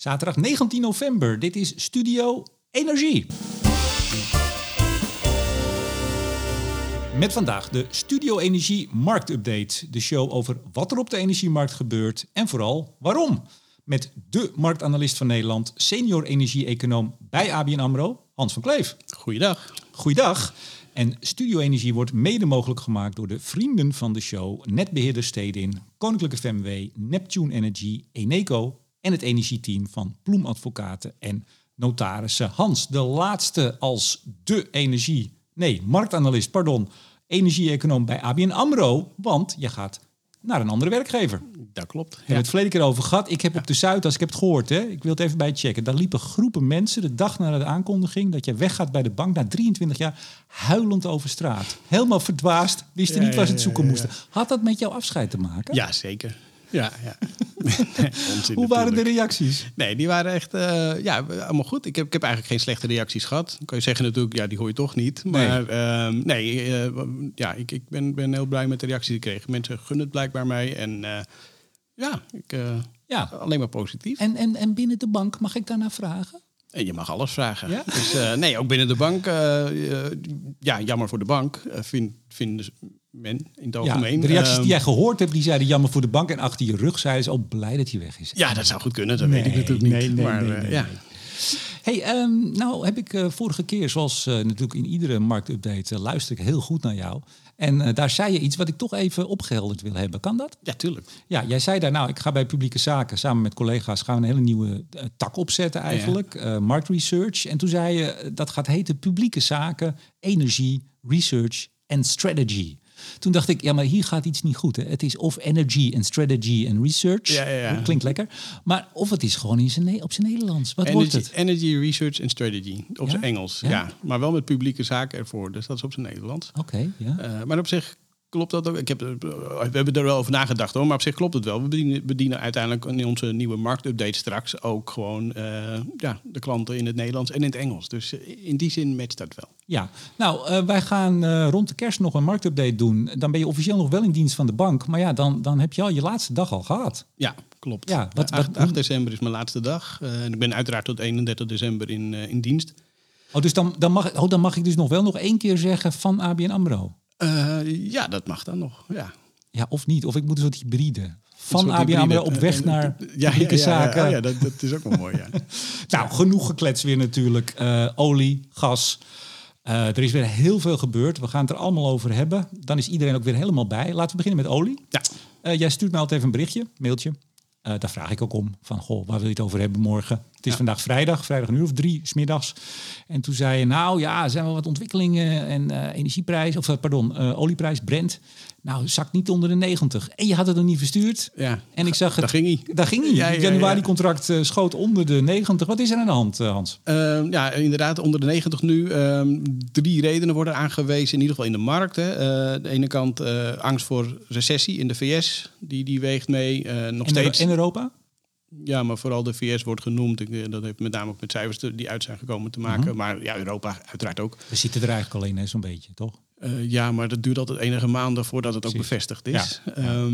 Zaterdag 19 november. Dit is Studio Energie. Met vandaag de Studio Energie Marktupdate. De show over wat er op de energiemarkt gebeurt en vooral waarom. Met de marktanalist van Nederland, senior energie-econoom bij ABN AMRO, Hans van Kleef. Goeiedag. Goeiedag. En Studio Energie wordt mede mogelijk gemaakt door de vrienden van de show, Netbeheerder Stedin, Koninklijke FMW, Neptune Energy, Eneco en het energieteam van Ploem Advocaten en notarissen. Hans, de laatste als de energie, nee, marktanalist, pardon, energie-econoom bij ABN AMRO, want je gaat naar een andere werkgever. Dat klopt. We hebben het verleden keer over gehad. Ik heb op de Zuidas, ik heb het gehoord, hè? ik wil het even bij checken. Daar liepen groepen mensen de dag na de aankondiging dat je weggaat bij de bank na 23 jaar huilend over straat. Helemaal verdwaasd, wisten Ja, niet waar ze het zoeken moesten. Had dat met jouw afscheid te maken? Ja, zeker. Ja, ja. Nee, Hoe waren de reacties? Nee, die waren echt uh, ja, allemaal goed. Ik heb, ik heb eigenlijk geen slechte reacties gehad. Dan kan je zeggen natuurlijk, ja, die hoor je toch niet. Maar nee, uh, nee uh, ja, ik, ik ben, ben heel blij met de reacties die ik kreeg. Mensen gunnen het blijkbaar mij. En eh, ja, ik, ja, alleen maar positief. En, en, en binnen de bank, mag ik daarna vragen? En je mag alles vragen. Ja? Dus nee, ook binnen de bank. Ja, jammer voor de bank. Vind, vinden men in het algemeen. Ja, de reacties die jij gehoord hebt, die zeiden jammer voor de bank. En achter je rug zeiden ze, oh blij dat hij weg is. Ja, dat zou goed kunnen. Dat nee, weet ik natuurlijk niet. Nee, nee, maar, nee, nee, ja. Hey, um, nou heb ik uh, vorige keer, zoals uh, natuurlijk in iedere marktupdate, uh, luister ik heel goed naar jou. En daar zei je iets wat ik toch even opgehelderd wil hebben. Kan dat? Ja, tuurlijk. Ja, jij zei daar, nou, ik ga bij publieke zaken samen met collega's gaan we een hele nieuwe tak opzetten eigenlijk, ja, marktresearch. En toen zei je, dat gaat heten publieke zaken, energie, research en strategy. Toen dacht ik, ja, maar hier gaat iets niet goed. Hè? Het is of energy en strategy en research. Ja, ja, ja. Klinkt lekker. Maar of het is gewoon in zijn, op zijn Nederlands. Wat energy, wordt het? Energy, research en strategy. Op zijn Engels, Ja? ja. Maar wel met publieke zaken ervoor. Dus dat is op zijn Nederlands. Oké, ja. Eh, maar op zich klopt dat ook. Ik heb, er- we hebben er wel over nagedacht hoor. Maar op zich klopt het wel. We bedienen, bedienen uiteindelijk in onze nieuwe marktupdate straks ook gewoon eh, ja, de klanten in het Nederlands en in het Engels. Dus eh, in die zin matcht dat wel. Ja, nou, eh, wij gaan eh, rond de kerst nog een marktupdate doen. Dan ben je officieel nog wel in dienst van de bank. Maar ja, dan, dan heb je al je laatste dag al gehad. Ja, klopt. Ja, wat- Eh, wat- 8, 8 december is mijn laatste dag. Eh, en ik ben uiteraard tot 31 december in, eh, in dienst. Oh, dus dan, dan, mag, oh, dan mag ik dus nog wel nog één keer zeggen van ABN AMRO. Eh, ja, dat mag dan nog. Ja. Ja, of niet. Of ik moet een soort hybride. Van ABN. AMRO op weg naar ja, publieke ja, ja, zaken. oh ja, dat, dat is ook wel mooi. Ja. Nou, genoeg geklets weer natuurlijk. Eh, olie, gas. Eh, er is weer heel veel gebeurd. We gaan het er allemaal over hebben. Dan is iedereen ook weer helemaal bij. Laten we beginnen met olie. Ja. Jij stuurt mij altijd even een berichtje, mailtje. Daar vraag ik ook om. Van, goh, waar wil je het over hebben morgen? Het is Ja. vandaag vrijdag, vrijdag een uur of drie, smiddags. En toen zei je, nou ja, er zijn wel wat ontwikkelingen. En eh, energieprijs, of eh, pardon, eh, olieprijs, Brent. Nou, zakt niet onder de 90. En je had het nog niet verstuurd. Ja. En ik zag het. Daar ging hij. Daar ging hij. Ja, ja, januari-contract schoot onder de 90. Wat is er aan de hand, Hans? Ehm, ja, inderdaad, onder de 90 nu. Ehm, drie redenen worden aangewezen, in ieder geval in de markt. Hè. De ene kant angst voor recessie in de VS, die, die weegt mee. Nog In, steeds. in Europa? Ja, maar vooral de VS wordt genoemd. Eh, dat heeft met name ook met cijfers die uit zijn gekomen te maken. Mhm. Maar ja, Europa uiteraard ook. We zitten er eigenlijk alleen, zo'n beetje, toch? Eh, ja, maar dat duurt altijd enige maanden voordat het ook bevestigd is. Ja, ja.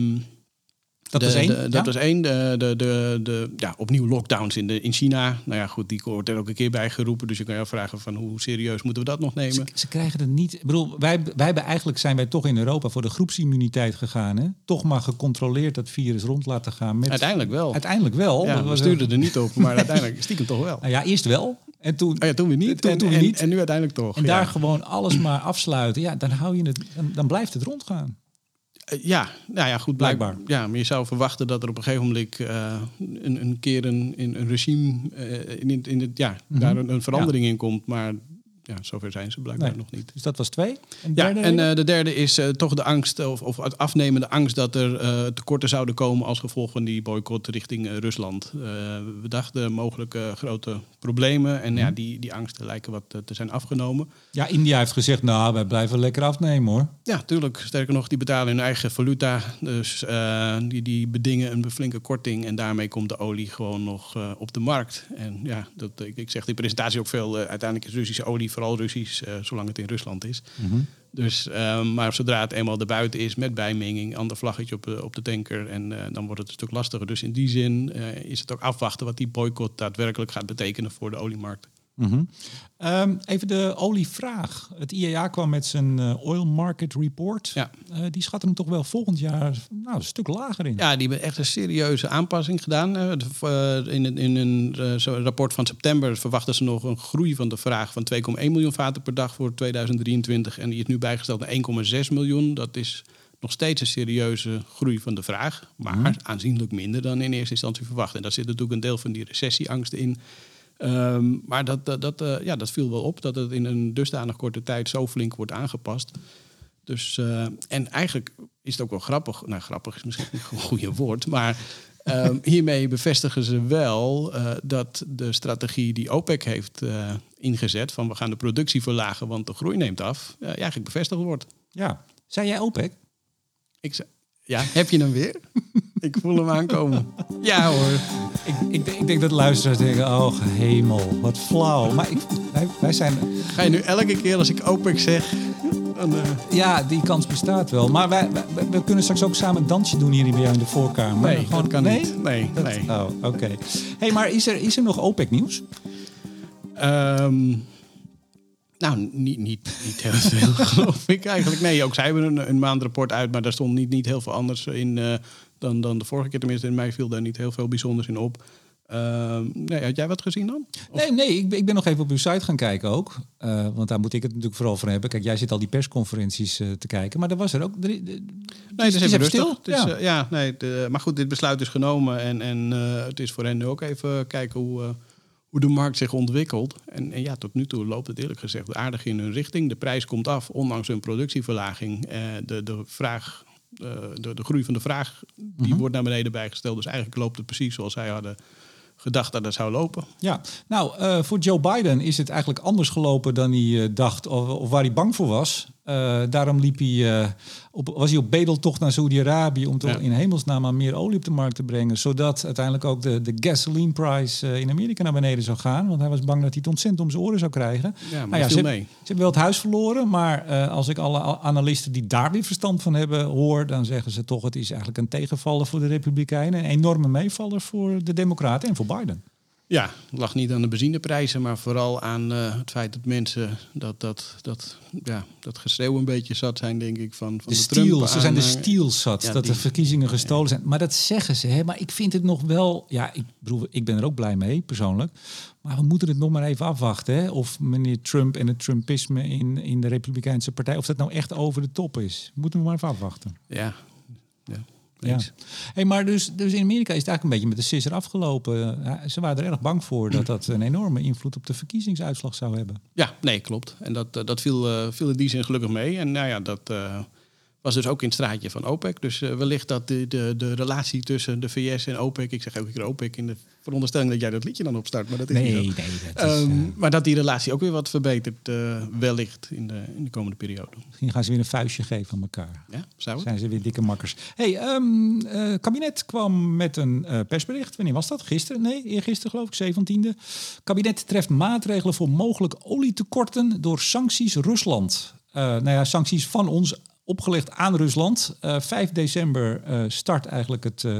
Dat de- was één. de- ja? dat was één. De, de, de, de, ja, opnieuw lockdowns in, de, in China. Nou ja, goed, die wordt er ook een keer bij geroepen. Dus je kan je afvragen van hoe serieus moeten we dat nog nemen? ze krijgen het niet. Ik bedoel, wij, wij hebben eigenlijk zijn wij toch in Europa voor de groepsimmuniteit gegaan. Hè? Toch maar gecontroleerd dat virus rond laten gaan. Met, Uiteindelijk wel. uiteindelijk wel. ja, we was- stuurden er niet op, maar uiteindelijk stiekem toch wel. Nou ja, eerst wel. En toen, Oh ja, toen weer niet. Toen- en, toen weer en- niet. En, nu uiteindelijk toch. en ja. daar gewoon alles maar afsluiten. Ja, dan hou je het. Dan, dan blijft het rondgaan. Eh, Ja, nou ja, goed, blijkbaar. Ja, maar je zou verwachten dat er op een gegeven moment eh, een, een keer een, in een regime eh, in, in het, ja, Mhm. daar een, een verandering in komt. Maar ja, zover zijn ze blijkbaar Nee. nog niet. Dus dat was twee. En Ja, derde en eh, de derde is eh, toch de angst of, of het afnemende angst dat er eh, tekorten zouden komen als gevolg van die boycott richting Rusland. We dachten mogelijke grote problemen en Mhm. ja, die, die angsten lijken wat te zijn afgenomen. ja, India heeft gezegd, nou, wij blijven lekker afnemen hoor. Ja, tuurlijk. Sterker nog, die betalen hun eigen valuta. Dus die, die bedingen een flinke korting. En daarmee komt de olie gewoon nog op de markt. En ja, dat, ik, ik zeg die presentatie ook veel. uiteindelijk is Russische olie vooral Russisch, eh, zolang het in Rusland is. Mhm. Dus, ehm, maar zodra het eenmaal erbuiten is met bijmenging, ander vlaggetje op de, op de tanker, en eh, dan wordt het een stuk lastiger. Dus in die zin eh, is het ook afwachten wat die boycott daadwerkelijk gaat betekenen voor de oliemarkt. Mhm. Ehm, even de olievraag. Het IEA kwam met zijn eh, Oil Market Report. Ja. Eh, die schatten hem toch wel volgend jaar nou, een stuk lager in. Ja, die hebben echt een serieuze aanpassing gedaan. Eh, In een, in een rapport van september verwachten ze nog een groei van de vraag van 2,1 miljoen vaten per dag voor 2023. En die is nu bijgesteld naar 1,6 miljoen. Dat is nog steeds een serieuze groei van de vraag. Maar aanzienlijk minder dan in eerste instantie verwacht. En daar zit natuurlijk een deel van die recessieangst in. Ehm, maar dat, dat, dat, eh, ja, dat viel wel op, dat het in een dusdanig korte tijd zo flink wordt aangepast. Dus, eh, en eigenlijk is het ook wel grappig. Nou, grappig is misschien niet een goede woord. Maar ehm, hiermee bevestigen ze wel eh, dat de strategie die OPEC heeft ingezet... van we gaan de productie verlagen, want de groei neemt af... ja, eigenlijk bevestigd wordt. Ja. Zei jij OPEC? Ik zei, ja, heb je hem weer? ik voel hem aankomen. Ja hoor. Ik, ik, denk- ik denk dat luisteraars denken, oh hemel, wat flauw. Maar ik, wij, wij zijn, Ga je nu elke keer als ik OPEC zeg... Dan, eh, ja, die kans bestaat wel. Maar wij, wij- we kunnen straks ook samen een dansje doen hier bij jou in de voorkamer. nee, dat kan nee? niet. Nee, Dat- nee. Oh, oké. hey, maar is er, is er nog OPEC nieuws? Ehm, nou, niet, niet, niet heel veel, geloof ik eigenlijk. Nee, ook zij hebben een, een maandrapport uit, maar daar stond niet, niet heel veel anders in eh, dan, dan de vorige keer. Tenminste, in mij viel daar niet heel veel bijzonders in op. Ehm, nee, had jij wat gezien dan? Of- Nee, nee ik, ben- ik ben nog even op uw site gaan kijken ook. Eh, want daar moet ik het natuurlijk vooral voor hebben. Kijk, jij zit al die persconferenties eh, te kijken. Maar er was er ook... er- er- Nee, het is even stil. Is, ja. eh, ja, nee, de- maar goed, dit besluit is genomen. En, en het is voor hen nu ook even kijken hoe, hoe de markt zich ontwikkelt. En, en ja, tot nu toe loopt het eerlijk gezegd aardig in hun richting. De prijs komt af, ondanks een productieverlaging. De, de, vraag, de, de groei van de vraag die Mhm. wordt naar beneden bijgesteld. Dus eigenlijk loopt het precies zoals zij hadden gedacht dat het zou lopen. Ja, nou, eh, voor Joe Biden is het eigenlijk anders gelopen dan hij eh, dacht of, of waar hij bang voor was. Eh, daarom liep hij, eh, op, was hij op bedeltocht naar Saudi-Arabië om toch Ja. in hemelsnaam meer olie op de markt te brengen. Zodat uiteindelijk ook de, de gasoline price eh, in Amerika naar beneden zou gaan. Want hij was bang dat hij het ontzettend om zijn oren zou krijgen. Ja, maar Nou ja, ze, mee. ze hebben wel het huis verloren, maar als ik alle analisten die daar weer verstand van hebben hoor, dan zeggen ze toch het is eigenlijk een tegenvaller voor de Republikeinen, een enorme meevaller voor de Democraten en voor Biden. Ja, het lag niet aan de benzineprijzen, maar vooral aan eh, het feit dat mensen dat, dat, dat, ja, dat geschreeuw een beetje zat zijn, denk ik, van, van de de, ze zijn de aanhanger. steals zat, Ja, dat de verkiezingen gestolen zijn. Maar dat zeggen ze, hè? maar ik vind het nog wel, ja, ik bedoel, ik ben er ook blij mee persoonlijk. Maar we moeten het nog maar even afwachten, hè? of meneer Trump en het Trumpisme in, in de Republikeinse Partij, of dat nou echt over de top is. Moeten we maar even afwachten. Ja, ja. Hey, maar dus, dus in Amerika is het eigenlijk een beetje met de sisser afgelopen. Ja, ze waren er erg bang voor dat dat een enorme invloed op de verkiezingsuitslag zou hebben. Ja, nee, klopt. En dat, eh, dat viel, eh, viel in die zin gelukkig mee. En nou ja, dat eh, was dus ook in het straatje van OPEC. Dus eh, wellicht dat de, de, de relatie tussen de VS en OPEC... ik zeg elke keer OPEC in de veronderstelling dat jij dat liedje dan opstart, maar dat is Nee, niet nee, dat is, Ehm, eh, maar dat die relatie ook weer wat verbetert, eh, wellicht in de, in de komende periode. misschien gaan ze weer een vuistje geven aan elkaar. Ja, zou het? Zijn ze weer dikke makkers. hey, ehm eh, kabinet kwam met een persbericht. Wanneer was dat? Gisteren? Nee, eergisteren geloof ik, 17e. Kabinet treft maatregelen voor mogelijk olietekorten door sancties Rusland. Eh nou ja, sancties van ons opgelegd aan Rusland. Eh 5 december eh, start eigenlijk het eh,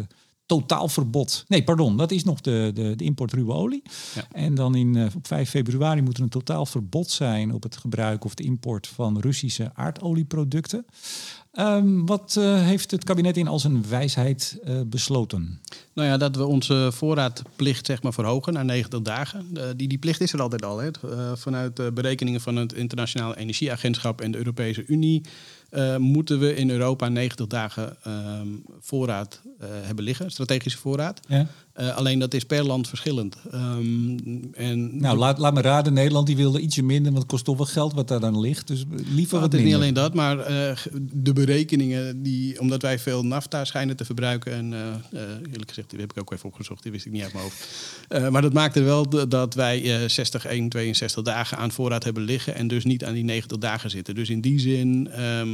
totaalverbod. Nee, pardon, dat is nog de, de, de import ruwe olie. Ja. En dan in, eh, op 5 februari moet er een totaal verbod zijn op het gebruik of de import van Russische aardolieproducten. Ehm, wat eh, heeft het kabinet in al zijn wijsheid eh, besloten? Nou ja, dat we onze voorraadplicht zeg maar, verhogen naar 90 dagen. Eh, die, die plicht is er altijd al. Hè. Eh, vanuit de berekeningen van het Internationale Energieagentschap en de Europese Unie... eh, moeten we in Europa 90 dagen ehm, voorraad eh, hebben liggen, strategische voorraad. Ja? Eh, alleen dat is per land verschillend. Ehm, en Nou, laat, laat me raden, Nederland die wilde ietsje minder, want het kost toch wel geld wat daar dan ligt. Dus liever Maar wat het is niet alleen dat, maar eh, de berekeningen die, omdat wij veel nafta schijnen te verbruiken. En eh, eerlijk gezegd, die heb ik ook even opgezocht, die wist ik niet uit mijn hoofd. Maar dat maakte wel dat wij eh 60, 1, 62 dagen aan voorraad hebben liggen. En dus niet aan die 90 dagen zitten. Dus in die zin ehm,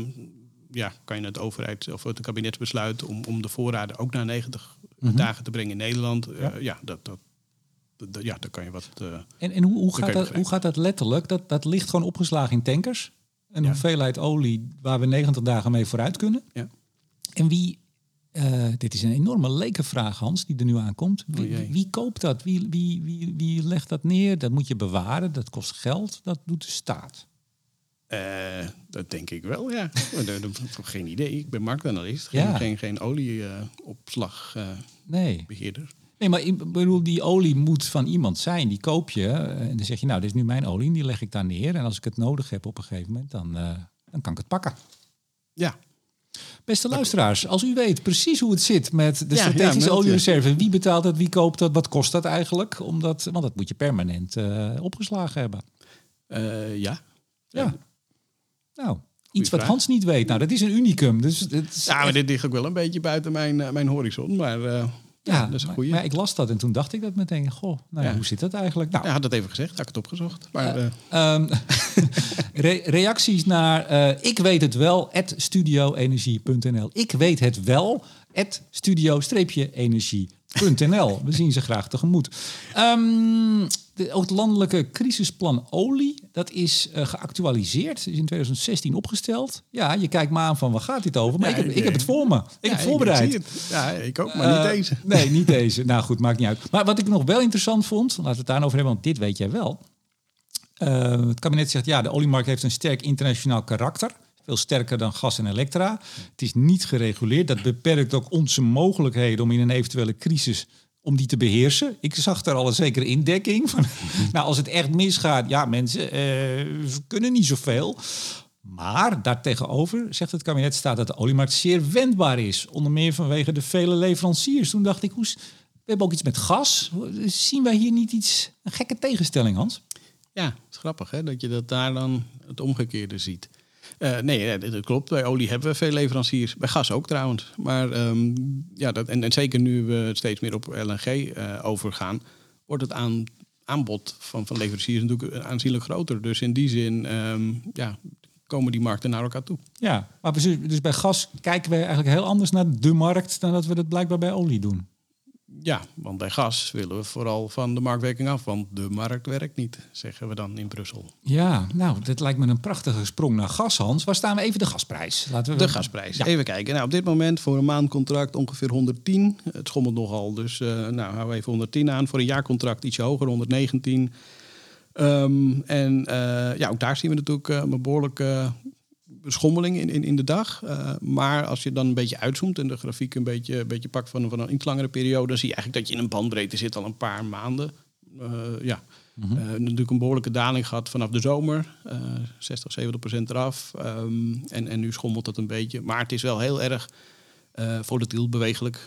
ja, kan je het overheid of het kabinetsbesluit om, om de voorraden ook naar 90 Mhm. dagen te brengen in Nederland. eh, Ja. ja, dat, dat, ja, dan kan je wat... eh, En, en hoe, hoe, gaat dat, hoe gaat dat letterlijk? Dat, dat ligt gewoon opgeslagen in tankers. Een Ja. hoeveelheid olie waar we 90 dagen mee vooruit kunnen. Ja. En wie, eh, dit is een enorme lekenvraag Hans, die er nu aankomt. Wie, Oh wie, wie koopt dat? Wie, wie, wie, wie legt dat neer? Dat moet je bewaren, dat kost geld, dat doet de staat. Eh, dat denk ik wel, ja. Dat- geen idee. Ik ben marktanalist, geen, Ja. geen, geen olieopslagbeheerder. Nee. Nee, maar ik bedoel, die olie moet van iemand zijn. Die koop je eh, en dan zeg je, nou, dit is nu mijn olie, en die leg ik daar neer. En als ik het nodig heb op een gegeven moment, dan, eh, dan kan ik het pakken. ja, Beste luisteraars, als u weet precies hoe het zit met de Ja, strategische meld je. oliereserve, wie betaalt dat, wie koopt dat, wat kost dat eigenlijk? Omdat, want dat moet je permanent eh, opgeslagen hebben. Eh, ja. Ja. Nou, iets wat. Hans niet weet. Nou, dat is een unicum. Dus het is Ja, maar echt- dit ligt ook wel een beetje buiten mijn, eh, mijn horizon. Maar eh, ja, ja, dat is een maar, goeie. maar ik las dat en toen dacht ik dat meteen. Goh, nou, ja, hoe zit dat eigenlijk? Nou, Ja, had dat even gezegd. Had ik het opgezocht. Maar eh, Ehm, re- reacties naar ik weet het wel, at studioenergie.nl. Ik weet het wel, at studio-energie.nl. We zien ze graag tegemoet. Ehm, de, ook het landelijke crisisplan olie, dat is eh, geactualiseerd. is in 2016 opgesteld. Ja, je kijkt me aan van waar gaat dit over? Maar Ja, ik, heb, ik- ik heb het voor me. Ik ja, heb voorbereid. het. Ja, ik ook, maar niet Eh, deze. Nee, niet deze. Nou goed, maakt niet uit. Maar wat ik nog wel interessant vond, laten we het daarover hebben, want dit weet jij wel. Eh, het kabinet zegt ja, de oliemarkt heeft een sterk internationaal karakter. Veel sterker dan gas en elektra. Het is niet gereguleerd. Dat beperkt ook onze mogelijkheden om in een eventuele crisis om die te beheersen. Ik zag daar al een zekere indekking van. nou, als het echt misgaat, ja, mensen, eh, we kunnen niet zoveel. Maar daartegenover zegt het kabinet staat dat de oliemarkt zeer wendbaar is. Onder meer vanwege de vele leveranciers. Toen dacht ik, hoe, we hebben ook iets met gas. Zien wij hier niet iets, een gekke tegenstelling, Hans? Ja, het is grappig hè, dat je dat daar dan het omgekeerde ziet. Eh, nee, ja, dat klopt. Bij olie hebben we veel leveranciers. Bij gas ook trouwens. Maar ehm, ja, dat, en, zeker nu we steeds meer op LNG eh, overgaan, wordt het aan, aanbod van, van leveranciers natuurlijk aanzienlijk groter. Dus in die zin ehm, ja, komen die markten naar elkaar toe. Ja, maar we- dus bij gas kijken we eigenlijk heel anders naar de markt dan dat we dat blijkbaar bij olie doen. Ja, want bij gas willen we vooral van de marktwerking af. Want de markt werkt niet, zeggen we dan in Brussel. Ja, nou, dat lijkt me een prachtige sprong naar gas, Hans. Waar staan we even de gasprijs? Laten we De gasprijs. Ja. Even kijken. Nou, op dit moment voor een maandcontract ongeveer 110. Het schommelt nogal, dus eh nou, we even 110 aan. Voor een jaarcontract ietsje hoger, 119. Ehm, en eh, ja, ook daar zien we natuurlijk eh, een behoorlijke schommeling in, in, in de dag. Eh, maar als je dan een beetje uitzoomt en de grafiek een beetje, een beetje pakt van, van een iets langere periode, dan zie je eigenlijk dat je in een bandbreedte zit al een paar maanden. Eh, ja, Mhm. Eh, natuurlijk een behoorlijke daling gehad vanaf de zomer. Eh 60, 70 procent eraf. Ehm, en, en nu schommelt het een beetje. Maar het is wel heel erg volatiel, bewegelijk,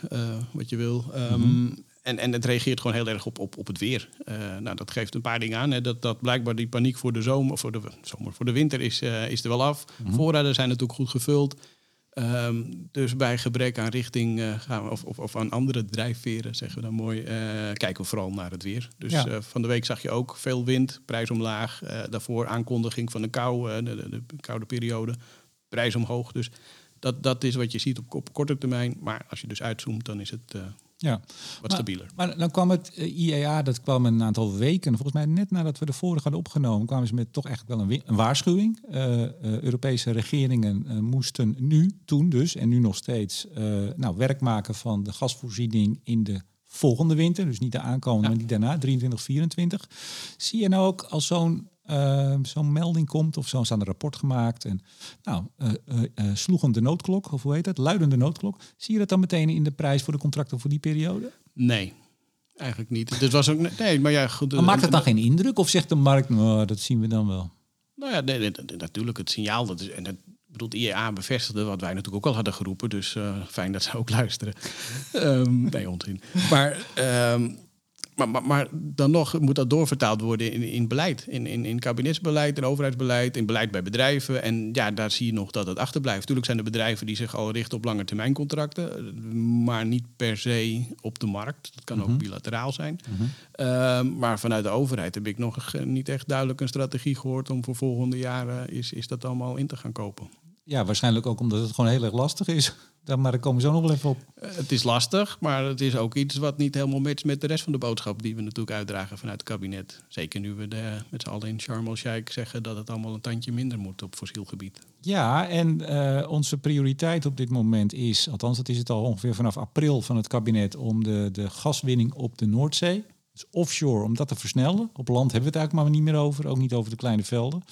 wat je wil. Ehm, en, en het reageert gewoon heel erg op, op, op het weer. Eh, nou, dat geeft een paar dingen aan. Hè. Dat, dat blijkbaar die paniek voor de zomer, voor de, zomer, voor de winter is, eh, is er wel af. Voorraden zijn natuurlijk goed gevuld. Ehm, dus bij gebrek aan richting eh, gaan we, of, of, of aan andere drijfveren, zeggen we dan mooi, kijken we vooral naar het weer. Dus Ja. van de week zag je ook veel wind, prijs omlaag. daarvoor aankondiging van de kou, de, de, de koude periode, prijs omhoog. Dus dat, dat is wat je ziet op, op korte termijn. Maar als je dus uitzoomt, dan is het Ja. wat Maar- stabieler. Maar dan kwam het eh, IEA, dat kwam een aantal weken, volgens mij net nadat we de vorige hadden opgenomen, kwamen ze met toch eigenlijk wel een, een waarschuwing. Eh, eh, Europese regeringen moesten nu, toen dus, en nu nog steeds, nou, werk maken van de gasvoorziening in de volgende winter. Dus niet de aankomende, Ja. maar die daarna, 23, 24. Zie je nou ook als zo'n eh, zo'n melding komt of zo, staan een rapport gemaakt en nou, eh, eh, sloegen de noodklok, of hoe heet het, luidende noodklok. Zie je dat dan meteen in de prijs voor de contracten voor die periode? Nee, eigenlijk niet. Dit was ook, nee, maar ja, goed. Maar maakt het dan geen indruk of zegt de markt, nou, dat zien we dan wel? Nou ja, nee, nee, natuurlijk het signaal. Dat is, en het, bedoel, de IEA bevestigde wat wij natuurlijk ook al hadden geroepen. Dus eh, fijn dat ze ook luisteren. Ehm nee, onzin. Maar, ehm, maar, maar, maar dan nog moet dat doorvertaald worden in, in beleid. In, in, in kabinetsbeleid, in overheidsbeleid, in beleid bij bedrijven. En ja, daar zie je nog dat het achterblijft. Tuurlijk zijn er bedrijven die zich al richten op lange termijn contracten. eh, Maar niet per se op de markt. Dat kan ook bilateraal zijn. Ehm, maar vanuit de overheid heb ik nog niet echt duidelijk een strategie gehoord om voor volgende jaren is, is dat allemaal in te gaan kopen. Ja, waarschijnlijk ook omdat het gewoon heel erg lastig is. Dan, maar daar komen we zo nog wel even op. Eh, het is lastig, maar het is ook iets wat niet helemaal matcht met de rest van de boodschap die we natuurlijk uitdragen vanuit het kabinet. Zeker nu we de, met z'n allen in Sharm el-Sheikh zeggen dat het allemaal een tandje minder moet op fossiel gebied. Ja, en uh, onze prioriteit op dit moment is, althans dat is het al ongeveer vanaf april van het kabinet, om de, de gaswinning op de Noordzee, dus offshore, om dat te versnellen. Op land hebben we het eigenlijk maar niet meer over, ook niet over de kleine velden.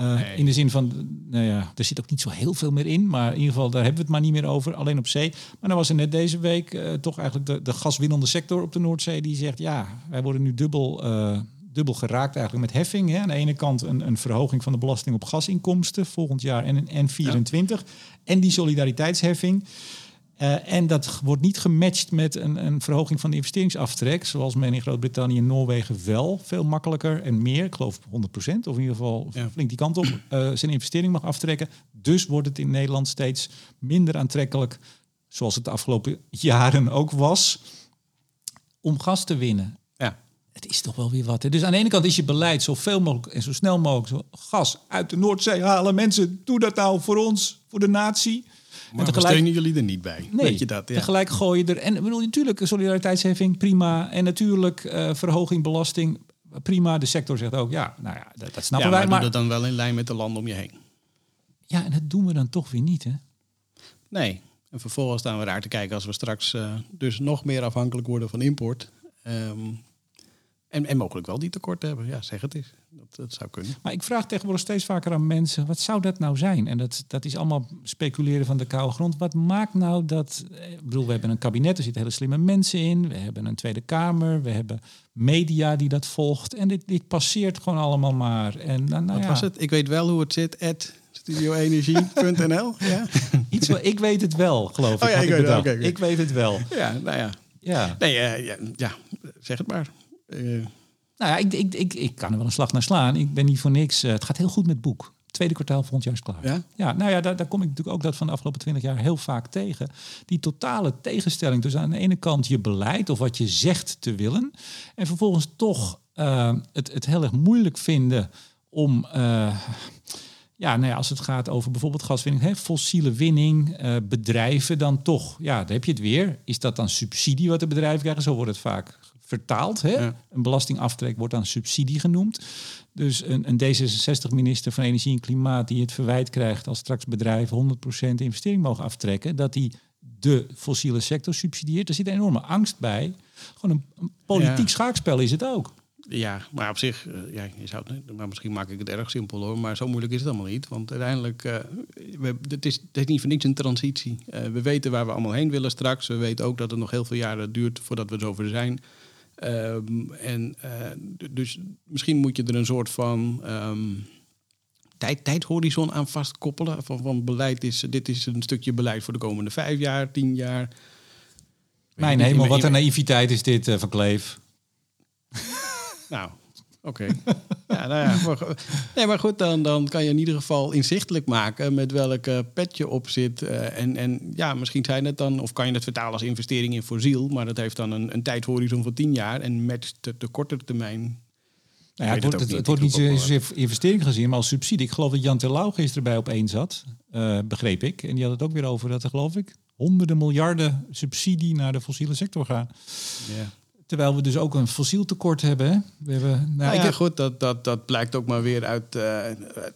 Uh, In de zin van, nou ja, er zit ook niet zo heel veel meer in, maar in ieder geval daar hebben we het maar niet meer over, alleen op zee. Maar dan was er net deze week uh, toch eigenlijk de, de gaswinnende sector op de Noordzee die zegt, ja, wij worden nu dubbel, uh, dubbel geraakt eigenlijk met heffing. Hè. Aan de ene kant een, een verhoging van de belasting op gasinkomsten volgend jaar en een N24 ja. en die solidariteitsheffing. Uh, en dat wordt niet gematcht met een, een, verhoging van de investeringsaftrek, zoals men in Groot-Brittannië en Noorwegen wel veel makkelijker en meer, ik geloof 100%, of in ieder geval ja. flink die kant op, uh, zijn investering mag aftrekken. Dus wordt het in Nederland steeds minder aantrekkelijk, zoals het de afgelopen jaren ook was, om gas te winnen. Ja. Het is toch wel weer wat. Hè? Dus aan de ene kant is je beleid zoveel mogelijk en zo snel mogelijk zo gas uit de Noordzee halen. Mensen, doe dat nou voor ons, voor de natie. Maar tegelijk... steunen jullie er niet bij. Nee, Weet je dat? Ja. tegelijk gooi je er... En bedoel, natuurlijk solidariteitsheffing, prima. En natuurlijk uh, verhoging belasting, prima. De sector zegt ook, ja, nou ja, dat, dat snappen ja, wij. Maar doe dat dan wel in lijn met de landen om je heen. Ja, en dat doen we dan toch weer niet, hè? Nee. En vervolgens staan we raar te kijken als we straks uh, dus nog meer afhankelijk worden van import. Um, en, en mogelijk wel die tekorten hebben. Ja, zeg het eens. Dat, dat zou kunnen. Maar ik vraag tegenwoordig steeds vaker aan mensen: wat zou dat nou zijn? En dat, dat is allemaal speculeren van de koude grond. Wat maakt nou dat. Ik bedoel, we hebben een kabinet, er zitten hele slimme mensen in. We hebben een Tweede Kamer. We hebben media die dat volgt. En dit, dit passeert gewoon allemaal maar. En, nou, nou wat ja. was het? Ik weet wel hoe het zit. Studioenergie.nl. ja? Iets wat, ik weet het wel, geloof ik. Oh ja, ik, weet het okay, okay. ik weet het wel. Ja, nou ja. Ja. Nee, uh, ja, ja, zeg het maar. Uh, nou ja, ik, ik, ik, ik kan er wel een slag naar slaan. Ik ben niet voor niks. Uh, het gaat heel goed met het boek. Tweede kwartaal volgend jaar is klaar. Ja? ja nou ja, daar, daar kom ik natuurlijk ook dat van de afgelopen twintig jaar heel vaak tegen. Die totale tegenstelling tussen aan de ene kant je beleid of wat je zegt te willen. En vervolgens toch uh, het, het heel erg moeilijk vinden om... Uh, ja, nou ja, als het gaat over bijvoorbeeld gaswinning, hè, fossiele winning, bedrijven dan toch, ja, daar heb je het weer. Is dat dan subsidie wat de bedrijven krijgen? Zo wordt het vaak vertaald. Hè? Ja. Een belastingaftrek wordt dan subsidie genoemd. Dus een, een D66-minister van Energie en Klimaat die het verwijt krijgt als straks bedrijven 100% investering mogen aftrekken, dat die de fossiele sector subsidieert. Er zit een enorme angst bij. Gewoon een, een politiek ja. schaakspel is het ook. Ja, maar op zich, uh, ja, je zou het, maar misschien maak ik het erg simpel hoor, maar zo moeilijk is het allemaal niet. Want uiteindelijk, uh, we, het, is, het is niet voor niks een transitie. Uh, we weten waar we allemaal heen willen straks. We weten ook dat het nog heel veel jaren duurt voordat we zover zijn. Um, en dus misschien moet je er een soort van um, tijd, tijdhorizon aan vastkoppelen. Van, van beleid is, dit is een stukje beleid voor de komende vijf jaar, tien jaar. Mijn hemel, wat een naïviteit is dit van Kleef. Nou, oké. Okay. ja, nou ja, maar, nee, maar goed, dan, dan kan je in ieder geval inzichtelijk maken met welk uh, pet je op zit. Uh, en, en ja, misschien zijn het dan, of kan je het vertalen als investering in fossiel, maar dat heeft dan een, een tijdhorizon van tien jaar en met de, de kortere termijn. Nou ja, het, wordt, het, het wordt niet zozeer investering gezien, maar als subsidie. Ik geloof dat Jan Terlouw gisteren bij op één zat, uh, begreep ik. En die had het ook weer over dat er, geloof ik, honderden miljarden subsidie naar de fossiele sector gaan. Ja. Terwijl we dus ook een fossiel tekort hebben. Hè? We hebben nou, nou ja, heb... goed, dat, dat, dat blijkt ook maar weer uit. Uh,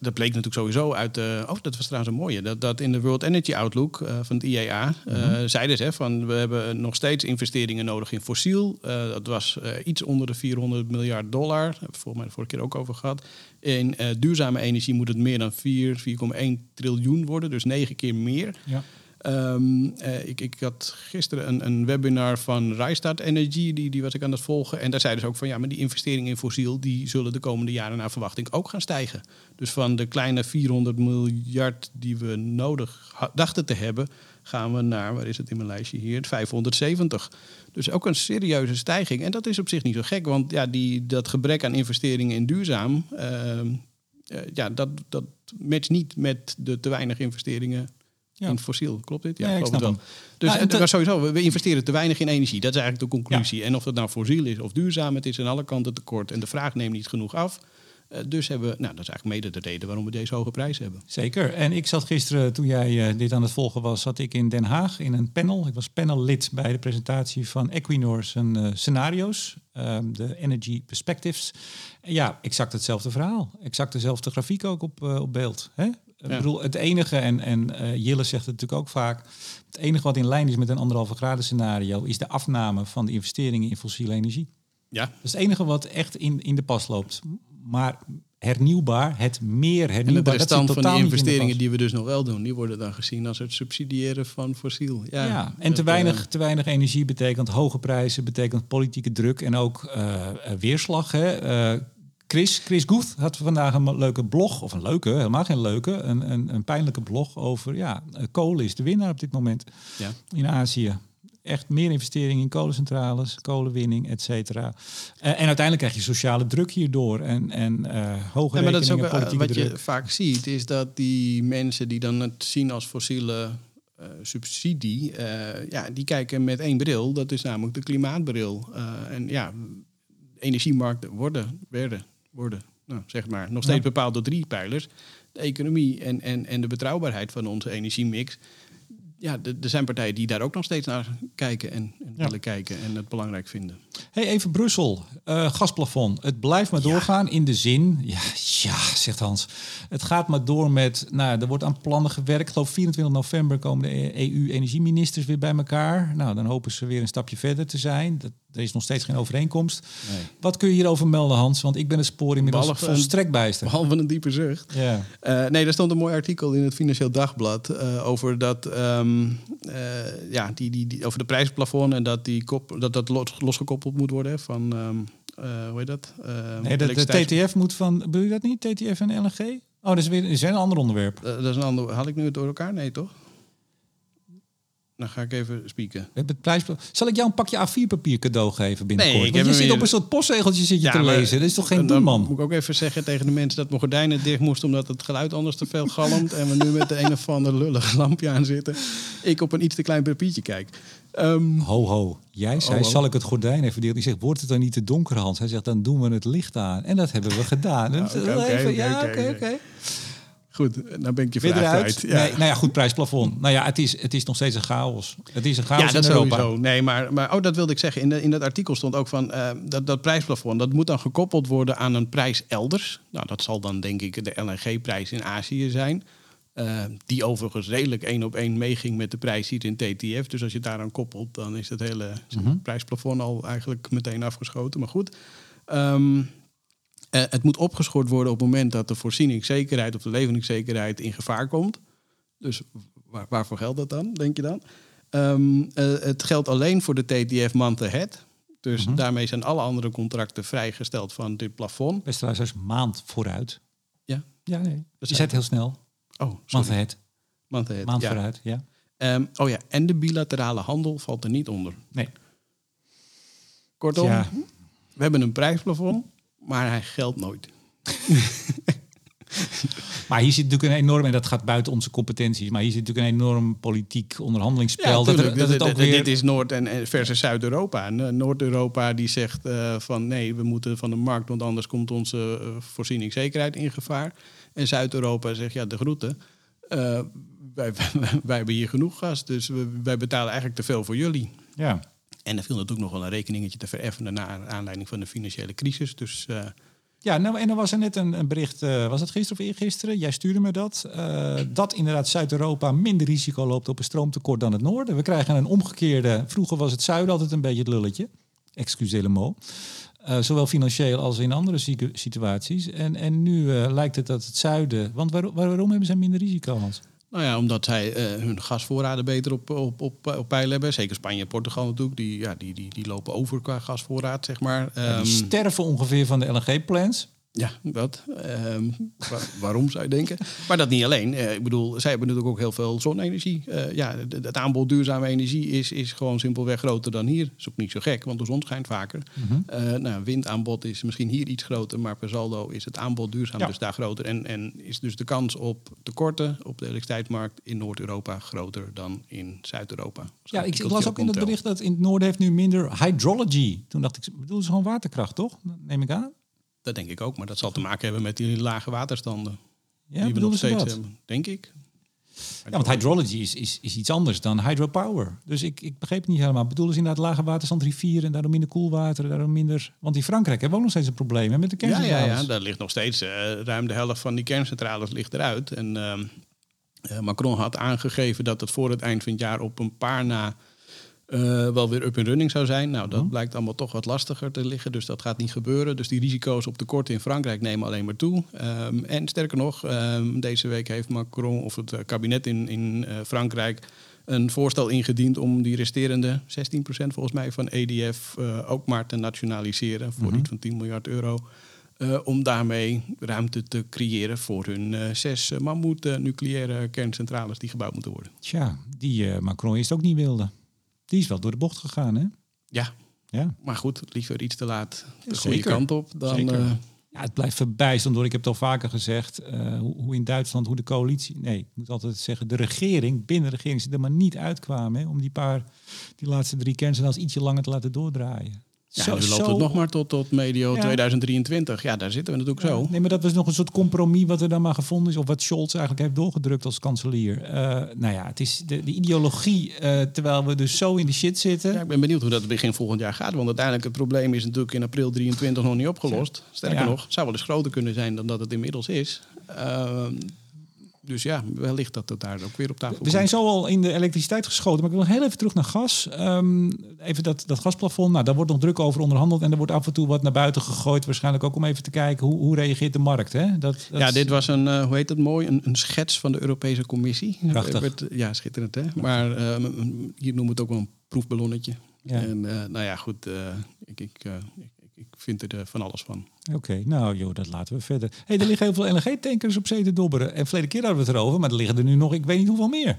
dat bleek natuurlijk sowieso uit. Uh, oh, dat was trouwens een mooie. Dat, dat in de World Energy Outlook uh, van het IEA mm-hmm. zeiden ze van we hebben nog steeds investeringen nodig in fossiel. dat was iets onder de 400 miljard dollar. Daar hebben we volgens mij de vorige keer ook over gehad. In duurzame energie moet het meer dan 4, 4,1 triljoen worden, dus negen keer meer. Ja. Um, uh, ik, ik, had gisteren een, een webinar van Rijstad Energy, die, die was ik aan het volgen. En daar zeiden ze ook van ja, maar die investeringen in fossiel, die zullen de komende jaren naar verwachting ook gaan stijgen. Dus van de kleine 400 miljard die we nodig dachten te hebben, gaan we naar, waar is het in mijn lijstje hier, 570. Dus ook een serieuze stijging. En dat is op zich niet zo gek, want ja, die, dat gebrek aan investeringen in duurzaam, uh, uh, ja, dat, dat matcht niet met de te weinig investeringen ja. in fossiel. Klopt dit? Ja, ja ik snap wel. Dus nou, maar sowieso, we investeren te weinig in energie. Dat is eigenlijk de conclusie. Ja. En of dat nou fossiel is of duurzaam, het is aan alle kanten tekort. En de vraag neemt niet genoeg af. Eh, dus hebben we, nou, dat is eigenlijk mede de reden waarom we deze hoge prijs hebben. Zeker. En ik zat gisteren, toen jij dit aan het volgen was, zat ik in Den Haag in een panel. Ik was panellid bij de presentatie van Equinor zijn scenario's, ehm, de Energy Perspectives. En ja, exact hetzelfde verhaal. Exact dezelfde grafiek ook op, op beeld. Hè? Ik bedoel, het enige, en, en uh, Jille zegt het natuurlijk ook vaak, het enige wat in lijn is met een anderhalve graden scenario is de afname van de investeringen in fossiele energie. Ja. Dat is het enige wat echt in, in de pas loopt. Maar hernieuwbaar, het meer hernieuwbaar. En de restant van die investeringen die we dus nog wel doen, die worden dan gezien als het subsidiëren van fossiel. Ja, ja en te weinig, te weinig energie betekent hoge prijzen, betekent politieke druk en ook uh, weerslag. Hè. Uh, Chris, Chris Guth had vandaag een leuke blog, of een leuke, helemaal geen leuke, een, een, een pijnlijke blog over, ja, eh, kolen is de winnaar op dit moment ja. in Azië. Echt meer investeringen in kolencentrales, kolenwinning, et cetera. Uh, en uiteindelijk krijg je sociale druk hierdoor en, en uh, hoge ja, maar dat is ook, uh, Wat je vaak ziet, is dat die mensen die dan het zien als fossiele uh, subsidie, ja, die kijken met één bril. Dat is namelijk de klimaatbril. en ja, energiemarkten worden, werden worden, nou, zeg maar, nog steeds bepaald door drie pijlers. De economie en, en, en de betrouwbaarheid van onze energiemix. Ja, er zijn partijen die daar ook nog steeds naar kijken en, en willen kijken en het belangrijk vinden. Hey, even Brussel, uh, gasplafond. Het blijft maar doorgaan in de zin, ja, ja, zegt Hans. Het gaat maar door met, nou, er wordt aan plannen gewerkt. Ik geloof 24 november komen de EU-energieministers weer bij elkaar. Nou, dan hopen ze weer een stapje verder te zijn. Dat, er is nog steeds geen overeenkomst. Nee. Wat kun je hierover melden, Hans? Want ik ben het spoor inmiddels volstrekt bijster. Behalve een diepe zucht. Ja. Uh, nee, er stond een mooi artikel in het Financieel Dagblad uh, over dat, um, uh, ja, die, die, die, over de prijsplafond en dat die kop, dat, dat los, losgekoppeld moet worden van, um, hoe heet dat? nee, de, de, TTF moet van, bedoel je dat niet? TTF en LNG? Oh, dat is weer is een ander onderwerp. dat is een ander. Haal ik nu het door elkaar? Nee, toch? Dan ga ik even spieken. Het prijs... Zal ik jou een pakje A4-papier cadeau geven binnenkort? Nee, ik je zit op een soort postzegeltje zit je ja, te lezen. Dat is toch geen doen, man? Moet ik ook even zeggen tegen de mensen dat mijn gordijnen dicht moesten... omdat het geluid anders te veel galmt... en we nu met de een of andere lullige lampje aan zitten. Ik op een iets te klein papiertje kijk. Um, ho, ho. Jij zei, zal ik het gordijn even delen? Die zegt, wordt het dan niet te donker, Hans? Hij zegt, dan doen we het licht aan. En dat hebben we gedaan. ja, oké, oké. Goed, dan ben ik je vraag eruit. Ja. Nee, nou ja, goed, prijsplafond. Nou ja, het is, het is nog steeds een chaos. Het is een chaos ja, dat in Europa. Sowieso. Nee, maar, maar oh, dat wilde ik zeggen. In, de, in dat artikel stond ook van uh, dat, dat prijsplafond... dat moet dan gekoppeld worden aan een prijs elders. Nou, dat zal dan denk ik de LNG-prijs in Azië zijn. Uh, die overigens redelijk één op één meeging met de prijs hier in TTF. Dus als je daaraan koppelt, dan is het hele mm -hmm. prijsplafond al eigenlijk meteen afgeschoten. Maar goed... Um, uh, het moet opgeschort worden op het moment dat de voorzieningszekerheid of de leveringszekerheid in gevaar komt. Dus waar, waarvoor geldt dat dan, denk je dan? Um, uh, het geldt alleen voor de TTF month ahead. Dus mm -hmm. daarmee zijn alle andere contracten vrijgesteld van dit plafond. Beste luisteraars, maand vooruit. Ja? Ja, nee. Dus je zet heel snel. Oh, sorry. Month ahead. Month ahead, Maand ja. vooruit, ja. Um, oh ja, en de bilaterale handel valt er niet onder. Nee. Kortom, ja. we hebben een prijsplafond maar hij geldt nooit. maar hier zit natuurlijk een enorm, en dat gaat buiten onze competenties, maar hier zit natuurlijk een enorm politiek onderhandelingsspel. Ja, dat, dat, dat weer... Dit is Noord- en versus Zuid-Europa. Noord-Europa die zegt uh, van nee, we moeten van de markt, want anders komt onze uh, voorzieningszekerheid in gevaar. En Zuid-Europa zegt ja, de groeten. Uh, wij, wij, wij, hebben hier genoeg gas, dus we, wij betalen eigenlijk te veel voor jullie. Ja. En er viel natuurlijk nog wel een rekeningetje te vereffenen naar aanleiding van de financiële crisis. Dus, uh... Ja, nou, en er was er net een, een bericht, uh, was het gisteren of eergisteren? Jij stuurde me dat. Uh, dat inderdaad Zuid-Europa minder risico loopt op een stroomtekort dan het noorden. We krijgen een omgekeerde. Vroeger was het zuiden altijd een beetje het lulletje. Excusez mot. zowel financieel als in andere situaties. En, en nu lijkt het dat het zuiden. Want waar, waarom hebben zij minder risico, Hans? Nou ja, omdat zij uh, hun gasvoorraden beter op, op, op, op peil hebben. Zeker Spanje en Portugal natuurlijk. Die, ja, die, die, die lopen over qua gasvoorraad, zeg maar. Ja, die ehm, sterven ongeveer van de LNG-plants. Ja, dat. Um, waarom zou je denken? Maar dat niet alleen. Uh, ik bedoel, zij hebben natuurlijk ook heel veel zonne-energie. Uh, ja, het aanbod duurzame energie is, is gewoon simpelweg groter dan hier. Dat is ook niet zo gek, want de zon schijnt vaker. Mm -hmm. uh, nou, windaanbod is misschien hier iets groter, maar per saldo is het aanbod duurzaam ja. dus daar groter. En, en is dus de kans op tekorten op de elektriciteitsmarkt in Noord-Europa groter dan in Zuid-Europa. Ja, ik, ik las ook in het bericht dat in het noorden heeft nu minder hydrology. Toen dacht ik, bedoel, ze gewoon waterkracht, toch? Neem ik aan. Dat denk ik ook, maar dat zal te maken hebben met die lage waterstanden. Ja, die we nog steeds dat? hebben, denk ik. Ja, want hydrology is, is, is iets anders dan hydropower. Dus ik, ik begreep het niet helemaal. Bedoelen ze inderdaad lage waterstand rivieren en daardoor minder koelwater, en daardoor minder... Want in Frankrijk hebben we ook nog steeds een probleem hè, met de Ja, ja, kerncentrales. ja, daar ligt nog steeds eh, ruim de helft van die kerncentrales ligt eruit. En ehm, eh, Macron had aangegeven dat het voor het eind van het jaar op een paar na eh, wel weer up and running zou zijn. Nou, dat Mhm. blijkt allemaal toch wat lastiger te liggen, dus dat gaat niet gebeuren. Dus die risico's op tekorten in Frankrijk nemen alleen maar toe. Ehm, en sterker nog, ehm, deze week heeft Macron of het eh, kabinet in, in eh, Frankrijk een voorstel ingediend om die resterende 16% volgens mij van EDF ook maar te nationaliseren voor Mhm. iets van 10 miljard euro. Om daarmee ruimte te creëren voor hun zes uh, mammoet nucleaire kerncentrales die gebouwd moeten worden. Tja, die Macron eerst ook niet wilde. Die is wel door de bocht gegaan, hè? Ja, Ja. maar goed, liever iets te laat de Ja, goede kant op dan. Eh, Ja, het blijft verbijsterend door. Ik heb het al vaker gezegd. eh, hoe, hoe in Duitsland, hoe de coalitie. Nee, ik moet altijd zeggen. De regering, binnen de regering, ze er maar niet uitkwamen. Hè, om die paar, die laatste drie kerncentrales ietsje langer te laten doordraaien. Ja, nu loopt het nog maar tot, tot medio Ja. 2023. Ja, daar zitten we natuurlijk zo. Nee, maar dat was nog een soort compromis wat er dan maar gevonden is. Of wat Scholz eigenlijk heeft doorgedrukt als kanselier. Eh, nou ja, het is de, de ideologie, eh, terwijl we dus zo in de shit zitten. Ja, ik ben benieuwd hoe dat begin volgend jaar gaat. Want uiteindelijk het probleem is natuurlijk in april 23 nog niet opgelost. Sterker nog, het zou wel eens groter kunnen zijn dan dat het inmiddels is. Ehm, dus ja, wellicht dat het daar ook weer op tafel We komt. zijn zo al in de elektriciteit geschoten, maar ik wil heel even terug naar gas. Ehm, even dat, dat gasplafond, nou, daar wordt nog druk over onderhandeld en er wordt af en toe wat naar buiten gegooid. Waarschijnlijk ook om even te kijken hoe, hoe reageert de markt. Hè? Dat, dat Ja, dit was een, eh, hoe heet het mooi, een, een schets van de Europese Commissie. Prachtig. Werd- ja, schitterend hè. Maar eh, hier noemen we het ook wel een proefballonnetje. Ja. En eh, nou ja, goed, eh, ik, ik, eh, ik, ik vind er eh, van alles van. Oké, nou joh, dat laten we verder. hey, er liggen heel veel LNG-tankers op zee te dobberen. En verleden keer hadden we het erover, maar er liggen er nu nog, ik weet niet hoeveel meer.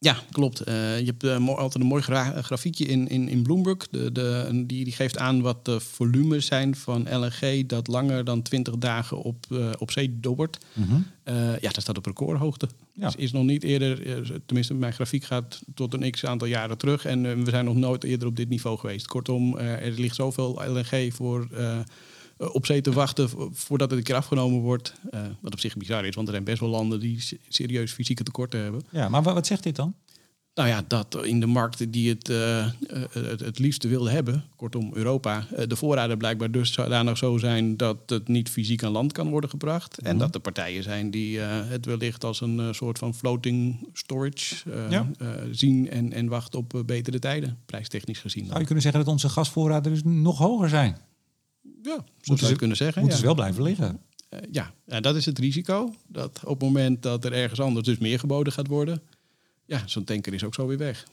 Ja, klopt. Eh, je hebt eh, altijd een mooi gra- grafiekje in, in, in Bloomberg. De, de, die, die geeft aan wat de volumes zijn van LNG dat langer dan 20 dagen op, eh, op zee dobbert. Eh, ja, dat staat op recordhoogte. Ja. Dus is nog niet eerder, eh, tenminste mijn grafiek gaat tot een x aantal jaren terug. En eh, we zijn nog nooit eerder op dit niveau geweest. Kortom, eh, er ligt zoveel LNG voor, eh, op zee te wachten vo- voordat het een keer afgenomen wordt. Eh, wat op zich bizar is, want er zijn best wel landen die se- serieus fysieke tekorten hebben. Ja, maar wa- wat zegt dit dan? Nou ja, dat in de markten die het, eh, eh, het, het liefste wilden hebben, kortom Europa, eh, de voorraden blijkbaar dus zodanig zo zijn dat het niet fysiek aan land kan worden gebracht. En Mhm. dat er partijen zijn die eh, het wellicht als een eh, soort van floating storage eh, Ja. eh, zien en, en wachten op eh, betere tijden, prijstechnisch gezien. Zou je kunnen zeggen dat onze gasvoorraden dus nog hoger zijn? Ja, zo Moeten ze- het kunnen zeggen. Moeten ja. ze wel blijven liggen? Eh, ja. ja, dat is het risico. Dat op het moment dat er ergens anders dus meer geboden gaat worden, ja, zo'n tanker is ook zo weer weg.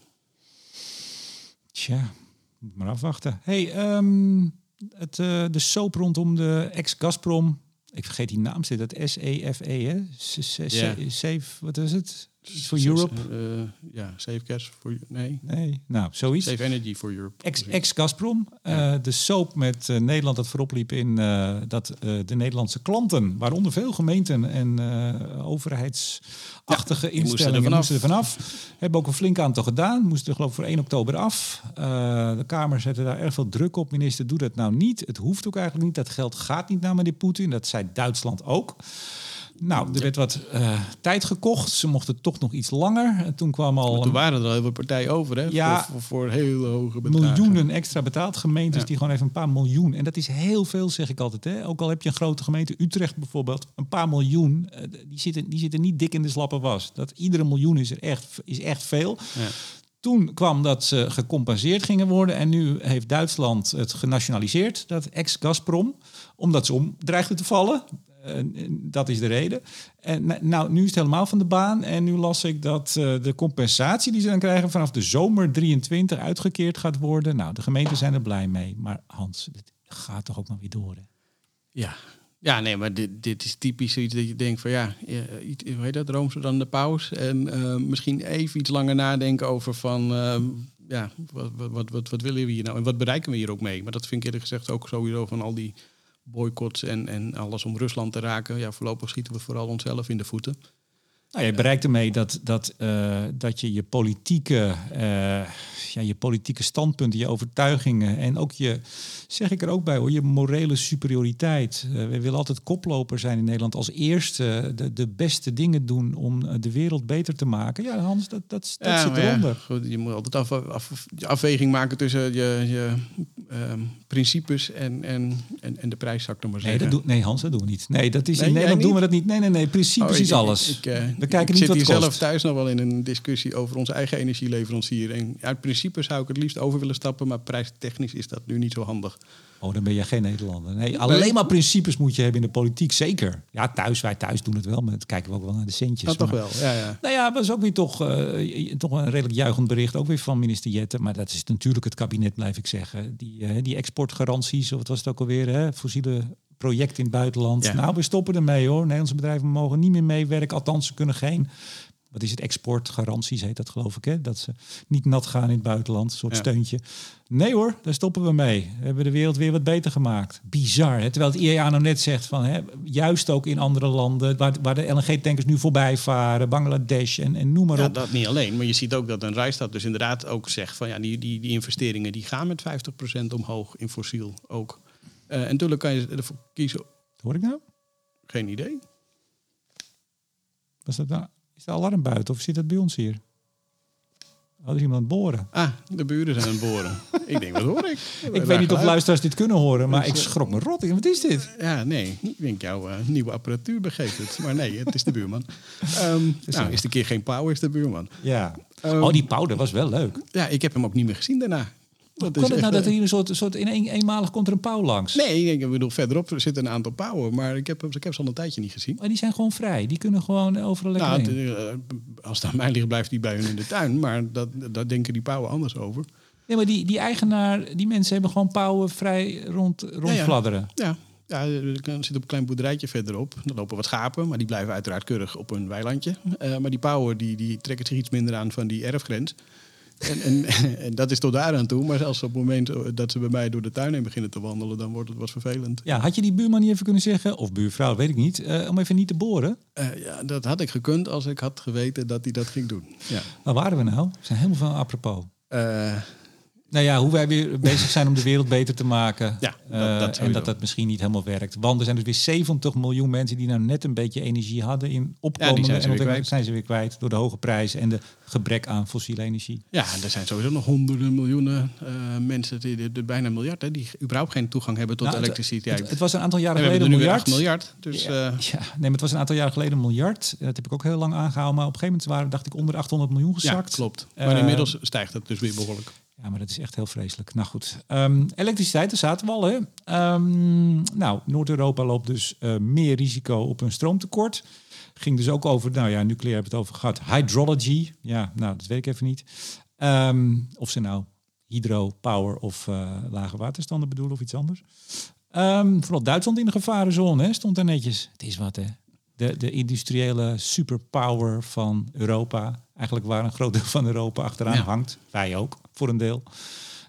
Tja, moet maar afwachten. hey, ehm, het, eh, de soap rondom de ex-Gazprom. Ik vergeet die naam, zit het S-E-F-E, hè? S- Ja. Safe, wat is het? For Europe? eh, ja, Safe Gas for Nee, Nee, nou, zoiets. Safe Energy for Europe. Ex- Ex-Gazprom. Eh, de soap met eh, Nederland dat voorop liep in dat de Nederlandse klanten, waaronder veel gemeenten en overheidsachtige die moesten er instellingen, moesten er vanaf. Hebben ook een flink aantal gedaan. Moesten er geloof ik voor 1 oktober af. De Kamer zette daar erg veel druk op. Minister, doe dat nou niet. Het hoeft ook eigenlijk niet. Dat geld gaat niet naar meneer Poetin. Dat zei Duitsland ook. Nou, er werd wat eh, tijd gekocht. Ze mochten toch nog iets langer. En toen kwam al Maar toen waren er al heel veel partijen over, hè? Ja. voor, voor, voor hele hoge bedragen. miljoenen extra betaald. Gemeentes Ja. die gewoon even een paar miljoen. En dat is heel veel, zeg ik altijd. Hè? Ook al heb je een grote gemeente, Utrecht bijvoorbeeld, een paar miljoen. eh, die, zitten, die zitten niet dik in de slappe was. Dat iedere miljoen is, er echt, is echt veel. Ja. Toen kwam dat ze gecompenseerd gingen worden. En nu heeft Duitsland het genationaliseerd, dat ex-Gazprom. Omdat ze om dreigden te vallen. Eh, dat is de reden. En n- nou, nu is het helemaal van de baan. En nu las ik dat eh, de compensatie die ze dan krijgen vanaf de zomer 23 uitgekeerd gaat worden. Nou, de gemeenten zijn er blij mee. Maar Hans, het gaat toch ook maar weer door. Ja. ja, nee, maar dit, dit is typisch iets dat je denkt van ja, hoe heet dat, Roomser dan de paus. En eh, misschien even iets langer nadenken over van, eh, ja, wat, wat, wat, wat, wat willen we hier nou en wat bereiken we hier ook mee? Maar dat vind ik eerlijk gezegd ook sowieso van al die boycotts en, en alles om Rusland te raken. Ja, voorlopig schieten we vooral onszelf in de voeten. Nou, je bereikt ermee dat, dat, uh, dat je je politieke, uh, ja, je politieke standpunten, je overtuigingen en ook je, zeg ik er ook bij hoor, je morele superioriteit. Uh, we willen altijd koploper zijn in Nederland als eerste de, de beste dingen doen om de wereld beter te maken. Ja, Hans, dat, dat, dat ja, zit eronder. Ja, goed, je moet altijd af, af, afweging maken tussen je, je um, principes en, en, en, en de prijs, zou ik dan maar nee, zeggen. Dat doe, nee, Hans, dat doen we niet. Nee, dat is, nee in Nederland doen we dat niet. Nee, nee, nee, principes oh, ik, is alles. Ik, ik, we kijken ik niet zit hier zelf thuis nog wel in een discussie over onze eigen energieleverancier. En uit principe zou ik het liefst over willen stappen, maar prijstechnisch is dat nu niet zo handig. Oh, dan ben je geen Nederlander. Nee, alleen maar principes moet je hebben in de politiek, zeker. Ja, thuis, wij thuis doen het wel, maar het kijken we ook wel naar de centjes. Dat toch wel, ja, ja. Nou ja, was ook weer toch, uh, toch een redelijk juichend bericht, ook weer van minister Jette. Maar dat is natuurlijk het kabinet, blijf ik zeggen. Die, uh, die exportgaranties, of wat was het ook alweer, hè? fossiele project in het buitenland. Ja. Nou, we stoppen ermee hoor. Nederlandse bedrijven mogen niet meer meewerken. Althans, ze kunnen geen wat is het, exportgaranties heet dat geloof ik, hè? dat ze niet nat gaan in het buitenland, een soort ja. steuntje. Nee hoor, daar stoppen we mee. We hebben de wereld weer wat beter gemaakt. Bizar, hè? terwijl het IEA nou net zegt van, hè, juist ook in andere landen, waar, waar de LNG-tankers nu voorbij varen, Bangladesh en, en noem maar ja, op. dat niet alleen, maar je ziet ook dat een Rijstad dus inderdaad ook zegt van, ja, die, die, die investeringen die gaan met 50% omhoog in fossiel ook. Uh, en natuurlijk kan je ervoor kiezen. Hoor ik nou? Geen idee. Was dat nou? Is de alarm buiten of zit het bij ons hier? Oh, er is iemand aan het boren. Ah, de buren zijn aan het boren. ik denk, wat hoor ik? Ik weet niet of luisteraars dit kunnen horen, maar ik schrok me rot. Wat is dit? Ja, nee. Ik denk, jouw uh, nieuwe apparatuur begeeft het. Maar nee, het is de buurman. Um, is nou, is de keer geen pauw, is de buurman. Ja. Um, oh, die pauw, dat was wel leuk. Ja, ik heb hem ook niet meer gezien daarna. Hoe kan het nou dat er hier een soort, soort in een, eenmalig komt er een pauw langs? Nee, ik bedoel, verderop zitten een aantal pauwen, maar ik heb, ik heb ze al een tijdje niet gezien. Maar die zijn gewoon vrij, die kunnen gewoon overal lekker nou, het, Als het aan mij ligt, blijft die bij hun in de tuin, maar dat, daar denken die pauwen anders over. Nee, maar die, die eigenaar, die mensen hebben gewoon pauwen vrij rond, rondfladderen. Ja, ja. Ja, er zit op een klein boerderijtje verderop. Er lopen wat schapen, maar die blijven uiteraard keurig op een weilandje. Uh, maar die pauwen die, die trekken zich iets minder aan van die erfgrens. En, en, en, dat is tot daar aan toe. Maar zelfs op het moment dat ze bij mij door de tuin heen beginnen te wandelen, dan wordt het wat vervelend. Ja, had je die buurman niet even kunnen zeggen, of buurvrouw, weet ik niet, uh, om even niet te boren? Uh, ja, dat had ik gekund als ik had geweten dat hij dat ging doen. Ja. Waar waren we nou? We zijn helemaal van apropos. Uh, nou ja, hoe wij weer bezig zijn om de wereld beter te maken. Ja, dat, dat uh, en dat dat misschien niet helemaal werkt. Want er zijn dus weer 70 miljoen mensen die nou net een beetje energie hadden in opkomen. Ja, zijn en zijn ze weer kwijt door de hoge prijs en de gebrek aan fossiele energie. Ja, er zijn sowieso nog honderden miljoenen uh, mensen, die, de, de, bijna een miljard, hè, die überhaupt geen toegang hebben tot nou, elektriciteit. Het, het, was een aantal jaren geleden een miljard. miljard dus, ja, uh, ja, nee, maar het was een aantal jaren geleden een miljard. Dat heb ik ook heel lang aangehouden. Maar op een gegeven moment waren, dacht ik, onder 800 miljoen gezakt. Ja, klopt. Maar inmiddels stijgt het dus weer behoorlijk. Ja, maar dat is echt heel vreselijk. Nou goed, um, elektriciteit, daar zaten we al. Hè? Um, nou, Noord-Europa loopt dus uh, meer risico op een stroomtekort. Ging dus ook over, nou ja, nucleair hebben het over gehad. Hydrology, ja, nou, dat weet ik even niet. Um, of ze nou hydro, power of uh, lage waterstanden bedoelen of iets anders. vooral Duitsland in de gevarenzone, hè, stond daar netjes. Het is wat, hè de, de industriële superpower van Europa, eigenlijk waar een groot deel van Europa achteraan hangt, wij ook voor een deel,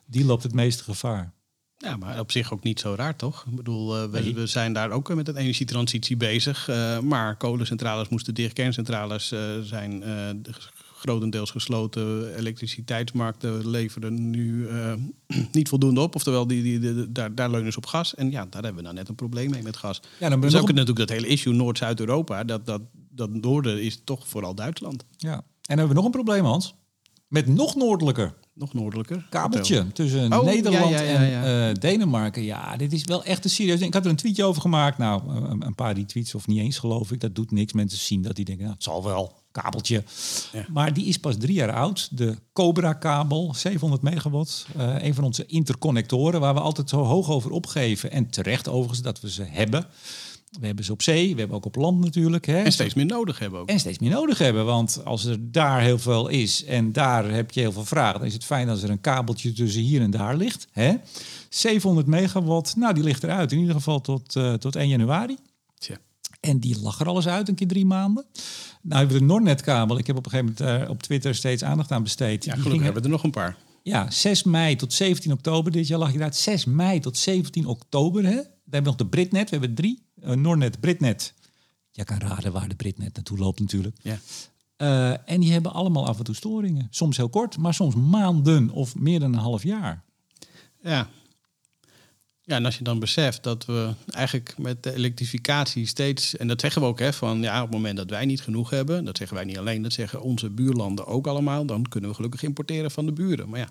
die loopt het meeste gevaar. Ja, maar op zich ook niet zo raar, toch? Ik bedoel, uh, we, we, zijn daar ook met de energietransitie bezig. Uh, maar kolencentrales moesten dicht, kerncentrales uh, zijn grotendeels gesloten. Elektriciteitsmarkten leveren nu niet voldoende op. Oftewel, die, die, die, daar, daar leunen ze op gas. En ja, daar hebben we nou net een probleem mee met gas. Ja, dan ben dus ook natuurlijk dat hele issue Noord-Zuid-Europa. Dat, dat, dat noorden is toch vooral Duitsland. Ja, dan hebben we nog een probleem, Hans. Met nog noordelijker. Nog noordelijker. Kabeltje tussen oh, Nederland ja, ja, ja, en uh, Denemarken. Ja, dit is wel echt een serieus Ik had er een tweetje over gemaakt. Nou, een, een paar die tweets of niet eens geloof ik. Dat doet niks. Mensen zien dat die denken, nou, het zal wel kabeltje. Maar die is pas drie jaar oud. De Cobra-kabel, 700 megawatt. Uh, een van onze interconnectoren waar we altijd zo hoog over opgeven. En terecht overigens dat we ze hebben. We hebben ze op zee, we hebben ook op land natuurlijk. Hè. En steeds meer nodig hebben ook. En steeds meer nodig hebben, want als er daar heel veel is en daar heb je heel veel vraag, dan is het fijn als er een kabeltje tussen hier en daar ligt. Hè. 700 megawatt, nou die ligt eruit in ieder geval tot, uh, tot 1 januari. Tja. En die lag er alles uit, een keer drie maanden. Nou hebben we de Nornet-kabel. Ik heb op een gegeven moment uh, op Twitter steeds aandacht aan besteed. Ja, gelukkig hebben we er nog een paar. Ja, 6 mei tot 17 oktober. Dit jaar lag je daar 6 mei tot 17 oktober. Hè? We hebben nog de Britnet, we hebben drie. Uh, Nornet, Britnet. jij kan raden waar de Brit net naartoe loopt natuurlijk. Ja. Eh, en die hebben allemaal af en toe storingen. Soms heel kort, maar soms maanden of meer dan een half jaar. Ja. Ja, en als je dan beseft dat we eigenlijk met de elektrificatie steeds, en dat zeggen we ook, hè, van ja, op het moment dat wij niet genoeg hebben, dat zeggen wij niet alleen, dat zeggen onze buurlanden ook allemaal, dan kunnen we gelukkig importeren van de buren. Maar ja,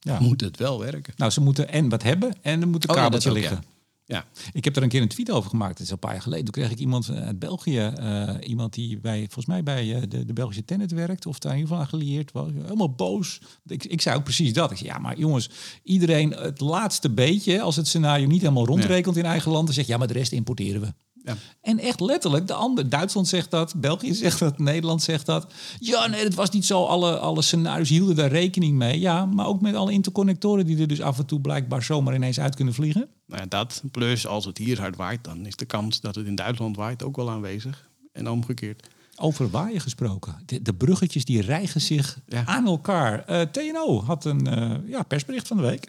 Ja. moet het wel werken. Nou, ze moeten en wat hebben en er moet een Oh ja, kabeltje ook, liggen. Ja, Ik heb er een keer een tweet over gemaakt. Dat is al een paar jaar geleden. Toen kreeg ik iemand uit België, eh, iemand die bij, volgens mij bij eh, de, de Belgische Tennet werkt, of daar in ieder geval aan gelieerd was, helemaal boos. Ik, ik zei ook precies dat. Ik zei, ja, maar jongens, iedereen het laatste beetje, als het scenario niet helemaal rondrekent in eigen land, dan zegt ja, maar de rest importeren we. Ja. En echt letterlijk, de ander, Duitsland zegt dat, België zegt dat, Nederland zegt dat. Ja, nee, het was niet zo. Alle, alle scenario's hielden daar rekening mee. Ja, maar ook met alle interconnectoren die er dus af en toe blijkbaar zomaar ineens uit kunnen vliegen. Nou ja, dat. Plus als het hier hard waait, dan is de kans dat het in Duitsland waait ook wel aanwezig. En omgekeerd. Over waaien gesproken. De, de bruggetjes die rijgen zich Ja. aan elkaar. Eh, TNO had een eh, ja, persbericht van de week.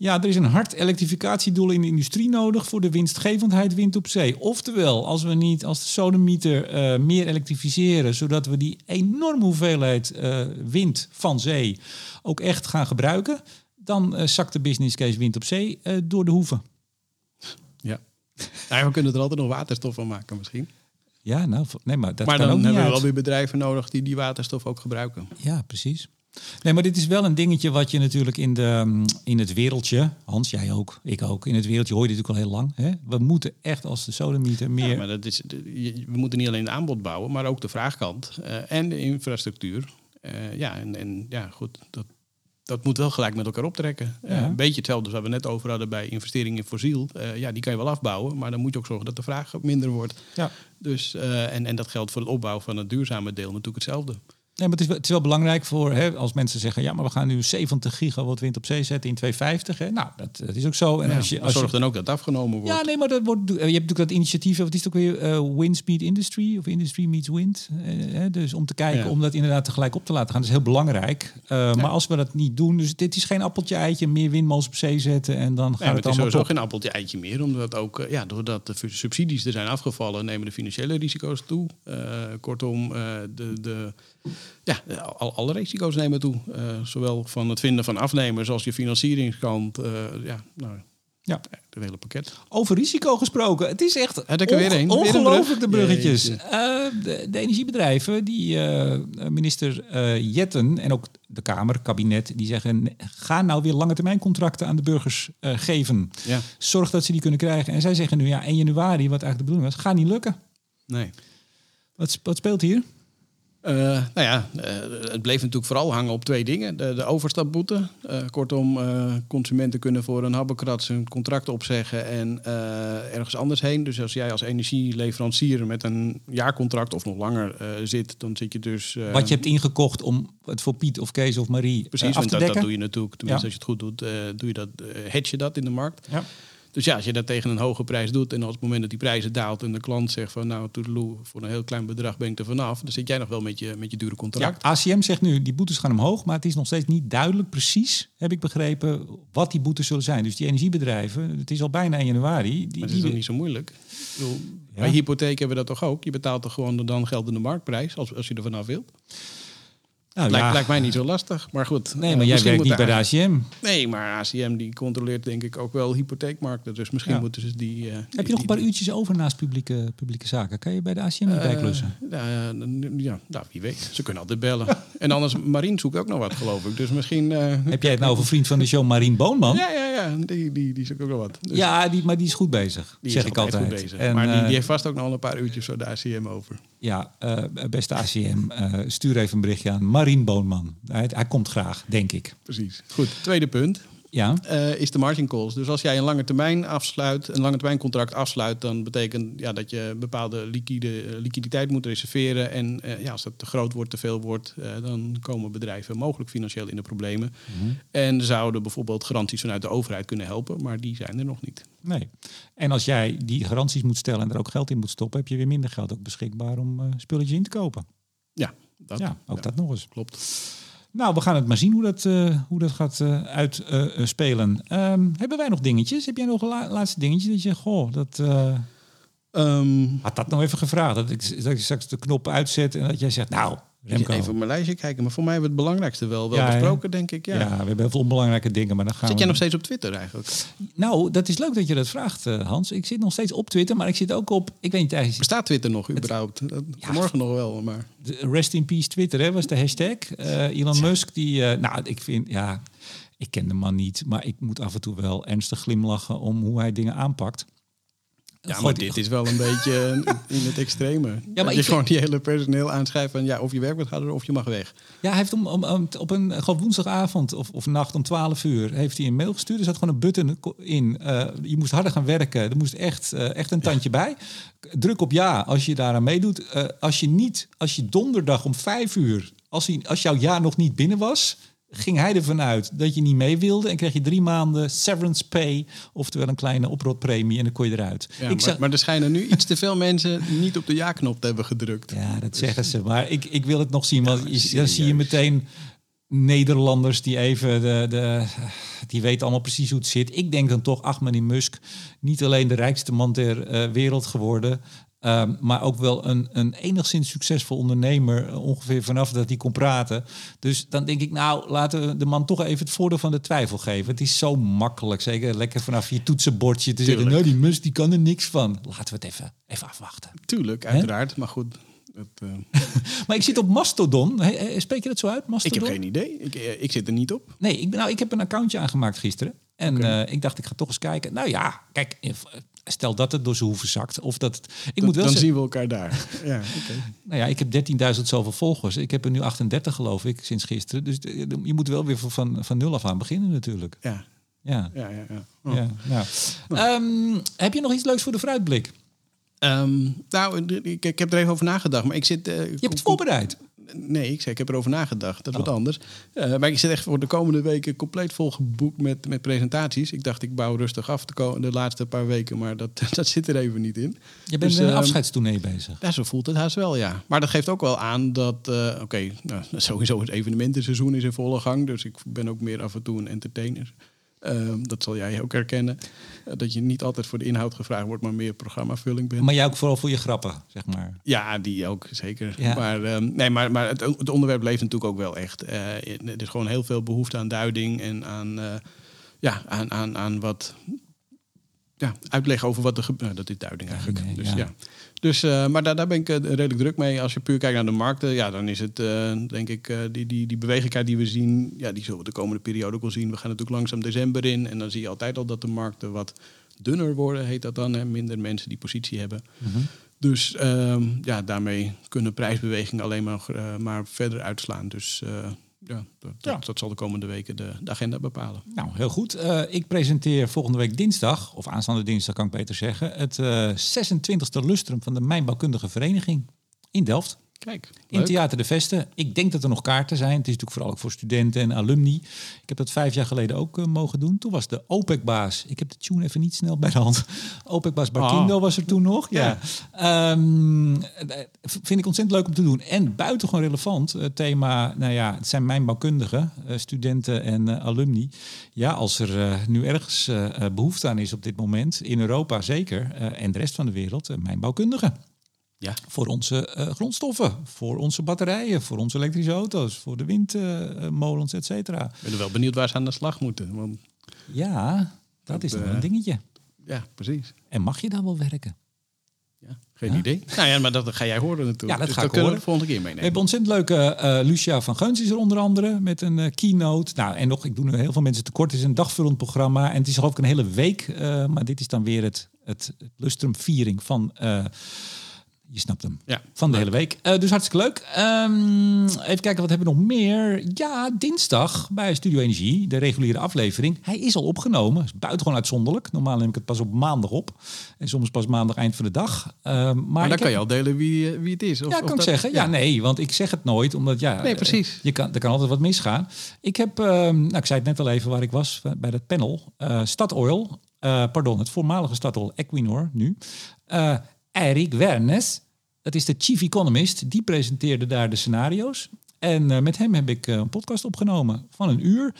Ja, er is een hard elektrificatiedoel in de industrie nodig voor de winstgevendheid wind op zee. Oftewel, als we niet als de sodemieter eh, meer elektrificeren, zodat we die enorme hoeveelheid eh, wind van zee ook echt gaan gebruiken, dan eh, zakt de business case wind op zee door de hoeven. Ja. Nou, we kunnen er altijd nog waterstof van maken misschien. Ja, nou, nee, maar dat maar kan dan ook hebben we wel weer bedrijven nodig die die waterstof ook gebruiken. Ja, precies. Nee, maar dit is wel een dingetje wat je natuurlijk in, de, mm, in het wereldje, Hans, jij ook, ik ook, in het wereldje hoor je dit natuurlijk al heel lang. Hè? We moeten echt als de sodemieter meer... Ja, maar dat is, we moeten niet alleen het aanbod bouwen, maar ook de vraagkant eh, en de infrastructuur. Eh, ja, en, en ja, goed, dat, dat moet wel gelijk met elkaar optrekken. Eh, een beetje hetzelfde als wat we net over hadden bij investeringen in fossiel. Ja, die kan je wel afbouwen, maar dan moet je ook zorgen dat de vraag ook minder wordt. Ja. Dus, en, en dat geldt voor het opbouwen van het duurzame deel natuurlijk hetzelfde. Nee, maar het is, wel, het is wel belangrijk voor hè, als mensen zeggen: ja, maar we gaan nu 70 gigawatt wind op zee zetten in 250. Hè? Nou, dat, dat is ook zo. En Ja, als je, als je, dan ook dat het afgenomen wordt. ja, nee, maar dat wordt, je hebt natuurlijk dat initiatief, wat is het ook weer? eh wind Speed Industry of Industry Meets Wind. Eh, hè, dus om te kijken Ja. om dat inderdaad tegelijk op te laten gaan. Dat is heel belangrijk. Eh, Maar als we dat niet doen, dus dit is geen appeltje eitje, meer windmolens op zee zetten en dan gaat maar het het is allemaal sowieso geen appeltje eitje meer. Omdat ook, ja, doordat de subsidies er zijn afgevallen, nemen de financiële risico's toe. Kortom, de, de, ja, al, alle risico's nemen toe. Eh, zowel van het vinden van afnemers als je financieringskant. eh, ja, nou, Ja. het hele pakket. Over risico gesproken. Het is echt onge- ongelooflijk de brug? bruggetjes. Eh, de, de energiebedrijven, die minister Jetten en ook de Kamer, kabinet, die zeggen: ga nou weer lange termijn contracten aan de burgers geven. Ja, Zorg dat ze die kunnen krijgen. En zij zeggen nu ja, 1 januari, wat eigenlijk de bedoeling was, gaat niet lukken. nee. Wat, wat speelt hier? Eh, nou ja, eh, het bleef natuurlijk vooral hangen op twee dingen. De, de overstapboete. Eh, kortom, consumenten kunnen voor een habbekrats hun contract opzeggen en ergens anders heen. Dus als jij als energieleverancier met een jaarcontract of nog langer zit, dan zit je dus... wat je hebt ingekocht om het voor Piet of Kees of Marie Precies, af want te dat, dekken. dat doe je natuurlijk, tenminste Ja. als je het goed doet, doe je dat, hedge je dat in de markt. Ja. Dus ja, als je dat tegen een hoge prijs doet en als het moment dat die prijzen daalt en de klant zegt van nou, toedeloe, voor een heel klein bedrag ben ik er vanaf, dan zit jij nog wel met je, met je dure Ja, contract. ACM zegt nu, die boetes gaan omhoog, maar het is nog steeds niet duidelijk precies, heb ik begrepen, wat die boetes zullen zijn. Dus die energiebedrijven, het is al bijna 1 januari. Die, Maar dat is toch niet zo moeilijk? Ik bedoel, Ja. Bij hypotheek hebben we dat toch ook? Je betaalt toch gewoon de dan geldende marktprijs als, als je er vanaf wilt? Nou, lijkt, ja. lijkt mij niet zo lastig, maar goed. Nee, eh, maar jij werkt niet bij de ACM. Nee, maar ACM die controleert denk ik ook wel hypotheekmarkten. Dus misschien Ja. moeten ze die... eh, Heb die- je nog een paar uurtjes over naast publieke, publieke zaken? Kan je bij de ACM niet Eh, bijklussen? ja, ja, nou, wie weet. Ze kunnen altijd bellen. en anders, Marien zoekt ook nog wat, geloof ik. Dus misschien... Heb jij het nou over vriend van de show Marien Boonman? Ja, ja, ja. Die, die, die zoekt ook nog wat. Dus Ja, die, maar die is goed bezig, die zeg is ik altijd. goed bezig. En, maar die, die heeft vast ook nog een paar uurtjes zo de ACM over. ja, beste ACM, stuur even een berichtje aan Marien Boonman. Hij, hij komt graag, denk ik. Precies. Goed, tweede punt. Ja, eh, is de margin calls. Dus als jij een lange termijn afsluit, een lange termijn contract afsluit, dan betekent ja, dat je bepaalde liquide, eh, liquiditeit moet reserveren. En eh, ja, als dat te groot wordt, te veel wordt, dan komen bedrijven mogelijk financieel in de problemen. En zouden bijvoorbeeld garanties vanuit de overheid kunnen helpen, maar die zijn er nog niet. nee. En als jij die garanties moet stellen en er ook geld in moet stoppen, heb je weer minder geld ook beschikbaar om spulletjes in te kopen. Ja, dat, ja, ook ja, dat nog eens. klopt. Nou, we gaan het maar zien hoe dat, eh, hoe dat gaat uitspelen. hebben wij nog dingetjes? Heb jij nog een la- laatste dingetje dat je, goh, dat... eh, Ehm, Had dat nou even gevraagd? Dat ik, dat ik straks de knop uitzet en dat jij zegt, nou, Remco. even op mijn lijstje kijken, maar voor mij hebben we het belangrijkste wel, wel Ja, besproken, denk ik. ja. Ja. we hebben heel veel onbelangrijke dingen, maar dan gaan Zit we... jij nog steeds op Twitter eigenlijk? Nou, dat is leuk dat je dat vraagt, eh, Hans. Ik zit nog steeds op Twitter, maar ik zit ook op... Ik weet niet, eigenlijk Bestaat Twitter nog überhaupt? Dat- Vanmorgen nog wel, maar... rest in peace Twitter, hè, was de hashtag. Eh, Elon Musk, die... eh, nou, ik vind, ja... Ik ken de man niet, maar ik moet af en toe wel ernstig glimlachen om hoe hij dingen aanpakt. Ja, maar dit is wel een beetje in het extreme. Ja, maar je gewoon die hele personeel aanschrijft van ja, of je werk wordt houden of je mag weg. Ja, hij heeft om, om, om- op een gewoon woensdagavond of, of nacht om 12 uur heeft hij een mail gestuurd. Er zat gewoon een button in. Eh, je moest harder gaan werken. Er moest echt, eh, echt een tandje bij. Druk op ja als je daaraan meedoet. Eh, als je niet, als je donderdag om 5 uur, als, hij, als jouw ja nog niet binnen was, ging hij ervan uit dat je niet mee wilde en kreeg je drie maanden severance pay, oftewel een kleine oprotpremie en dan kon je eruit. Ja, ik maar, maar er schijnen nu iets te veel mensen niet op de ja-knop te hebben gedrukt. Ja, dat zeggen ze. Maar ik, ik wil het nog zien. Want je- dan zie je meteen Nederlanders die even de, de, die weten allemaal precies hoe het zit. Ik denk dan toch, ach meneer Musk, niet alleen de rijkste man ter eh, wereld geworden. Ehm, maar ook wel een, een enigszins succesvol ondernemer, eh, ongeveer vanaf dat hij kon praten. Dus dan denk ik, nou, laten we de man toch even het voordeel van de twijfel geven. Het is zo makkelijk, zeker lekker vanaf je toetsenbordje te zeggen, Tuurlijk. nou, die Musk die kan er niks van. Laten we het even, even afwachten. Tuurlijk, uiteraard. Maar goed, het, eh, Maar ik zit op Mastodon. He- Spreek je dat zo uit, ik Mastodon? heb geen idee. Ik, eh, ik zit er niet op. Nee, ik, ben, nou, ik heb een accountje aangemaakt gisteren. En ik dacht, ik ga toch eens kijken. Nou ja, kijk, stel dat het door zijn hoeven zakt. Of dat het, ik Dan, moet wel dan zeggen, zien we elkaar daar. ja, oké. nou ja, ik heb 13.000 zoveel volgers. Ik heb er nu 38 geloof ik, sinds gisteren. Dus eh, je moet wel weer van, van nul af aan beginnen natuurlijk. ja, Ja, ja, ja. ja. Oh. ja nou. Ehm, heb je nog iets leuks voor de fruitblik? Ehm, nou, ik, ik heb er even over nagedacht. Maar ik zit. eh, Je hebt het voorbereid. Nee, ik zei, ik heb erover nagedacht. Dat is Oh. wat anders. Eh, maar ik zit echt voor de komende weken compleet volgeboekt met, met presentaties. Ik dacht, ik bouw rustig af de, de laatste paar weken, maar dat, dat zit er even niet in. Je bent Dus, een ehm, afscheidstournee bezig. Ja, zo voelt het haast wel, ja. Maar dat geeft ook wel aan dat, eh, oké, nou, sowieso het evenementenseizoen is in volle gang. Dus ik ben ook meer af en toe een entertainer. Ehm, dat zal jij ook herkennen. Eh, dat je niet altijd voor de inhoud gevraagd wordt, maar meer programmavulling bent. Maar jij ook vooral voor je grappen, zeg maar. Ja, die ook, zeker. Ja. Maar, ehm, nee, maar, maar het, het onderwerp leeft natuurlijk ook wel echt. Eh, er is gewoon heel veel behoefte aan duiding en aan, eh, ja, aan, aan, aan wat ja, uitleg over wat er gebeurt. dat is duiding eigenlijk. nee, dus, ja. ja. Dus, eh, maar daar, daar ben ik eh, redelijk druk mee. Als je puur kijkt naar de markten, ja, dan is het, eh, denk ik, die, die, die bewegelijkheid die we zien, ja, die zullen we de komende periode ook wel zien. We gaan natuurlijk langzaam december in en dan zie je altijd al dat de markten wat dunner worden, heet dat dan. Hè? Minder mensen die positie hebben. Mhm. Dus ehm, ja, daarmee kunnen prijsbewegingen alleen maar, maar verder uitslaan. Dus ja, dat, Ja. Dat, dat zal de komende weken de, de agenda bepalen. Nou, heel goed. Eh, ik presenteer volgende week dinsdag, of aanstaande dinsdag kan ik beter zeggen, het eh 26e lustrum van de Mijnbouwkundige Vereniging in Delft. Kijk, In Theater de Vesten. Ik denk dat er nog kaarten zijn. Het is natuurlijk vooral ook voor studenten en alumni. Ik heb dat vijf jaar geleden ook eh, mogen doen. Toen was de OPEC-baas. Ik heb de tune even niet snel bij de hand. OPEC-baas Barkindo Oh. was er toen nog. Ja. Ehm, eh, vind ik ontzettend leuk om te doen. En buitengewoon relevant. Het thema, nou ja, het zijn mijnbouwkundigen, eh, studenten en eh, alumni. Ja, als er eh, nu ergens eh, eh, behoefte aan is op dit moment, in Europa zeker, eh, en de rest van de wereld, eh, mijnbouwkundigen Ja, voor onze eh, grondstoffen, voor onze batterijen, voor onze elektrische auto's, voor de windmolens, et cetera. ik ben er wel benieuwd waar ze aan de slag moeten. Want, Ja, dat Dat, is nog eh, een dingetje. ja, precies. En mag je daar wel werken? Ja, geen Ja. idee. Nou ja, maar dat ga jij horen natuurlijk. Ja, dat dus ga dat ik we horen. de volgende keer We meenemen. hebben ontzettend leuke eh, Lucia van Geuns is er onder andere met een keynote. Nou, en nog, ik doe nu heel veel mensen tekort. Het is een dagvullend programma en het is geloof ik een hele week. maar dit is dan weer het, het, het lustrum viering van... eh, je snapt hem. Ja, Van de hele week. Eh, dus hartstikke leuk. Ehm, even kijken, wat hebben we nog meer? Ja, dinsdag bij Studio Energie, de reguliere aflevering. Hij is al opgenomen. Is buitengewoon uitzonderlijk. Normaal neem ik het pas op maandag op. En soms pas maandag eind van de dag. Ehm, maar maar dan kan heb- je al delen wie, eh, wie het is. Of, ja, of kan ik zeggen. Ja. nee, want ik zeg het nooit, omdat ja... Nee, eh, precies. Je kan, er kan altijd wat misgaan. Ik heb, ehm, nou, ik zei het net al even waar ik was eh, bij dat panel. Eh Statoil, eh, pardon, het voormalige Statoil Equinor nu. Erik Wernes, dat is de chief economist, die presenteerde daar de scenario's. En eh, met hem heb ik eh, een podcast opgenomen van een uur.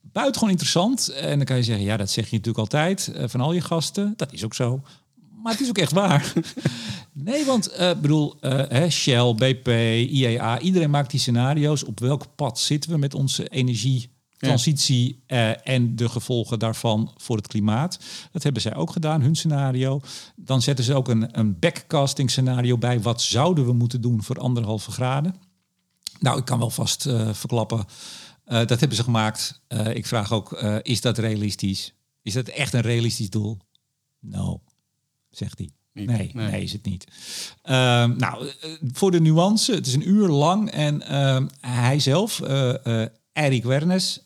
Buitengewoon interessant. En dan kan je zeggen, ja, dat zeg je natuurlijk altijd eh, van al je gasten. Dat is ook zo. Maar het is ook echt waar. nee, want ik bedoel, Shell, BP, IEA, iedereen maakt die scenario's. Op welk pad zitten we met onze energietransitie ja. uh, en de gevolgen daarvan voor het klimaat? Dat hebben zij ook gedaan, hun scenario. Dan zetten ze ook een, een backcasting scenario bij. Wat zouden we moeten doen voor anderhalve graden? Nou, ik kan wel vast verklappen. dat hebben ze gemaakt. ik vraag ook, is dat realistisch? Is dat echt een realistisch doel? Nou, zegt hij. Nee, nee, nee, is het niet. Uh, nou, voor de nuance, het is een uur lang en uh, hij zelf, Erik Wernes,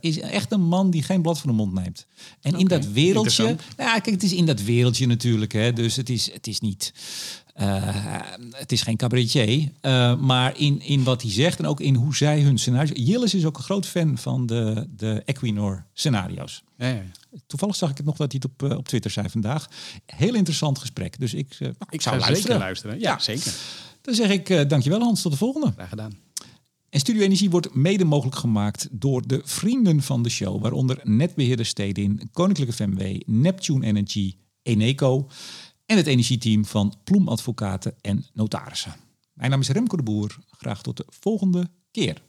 is echt een man die geen blad van de mond neemt. En okay, in dat wereldje, nou ja, kijk, het is in dat wereldje natuurlijk, hè, dus het is, het is niet. Uh, het is geen cabaretier, uh, maar in, in wat hij zegt en ook in hoe zij hun scenario's... Jillis is ook een groot fan van de, de Equinor scenario's. Ja, ja. Toevallig zag ik het nog dat hij het op, op Twitter zei vandaag. Heel interessant gesprek, dus ik, nou, ik zou luisteren. Zeker luisteren. Ja, ja, zeker. Dan zeg ik dankjewel Hans, tot de volgende. Graag gedaan. En Studio Energie wordt mede mogelijk gemaakt door de vrienden van de show, waaronder Netbeheerder Stedin, Koninklijke FMW, Neptune Energy, Eneco en het energieteam van Ploem Advocaten en Notarissen. Mijn naam is Remco de Boer. Graag tot de volgende keer.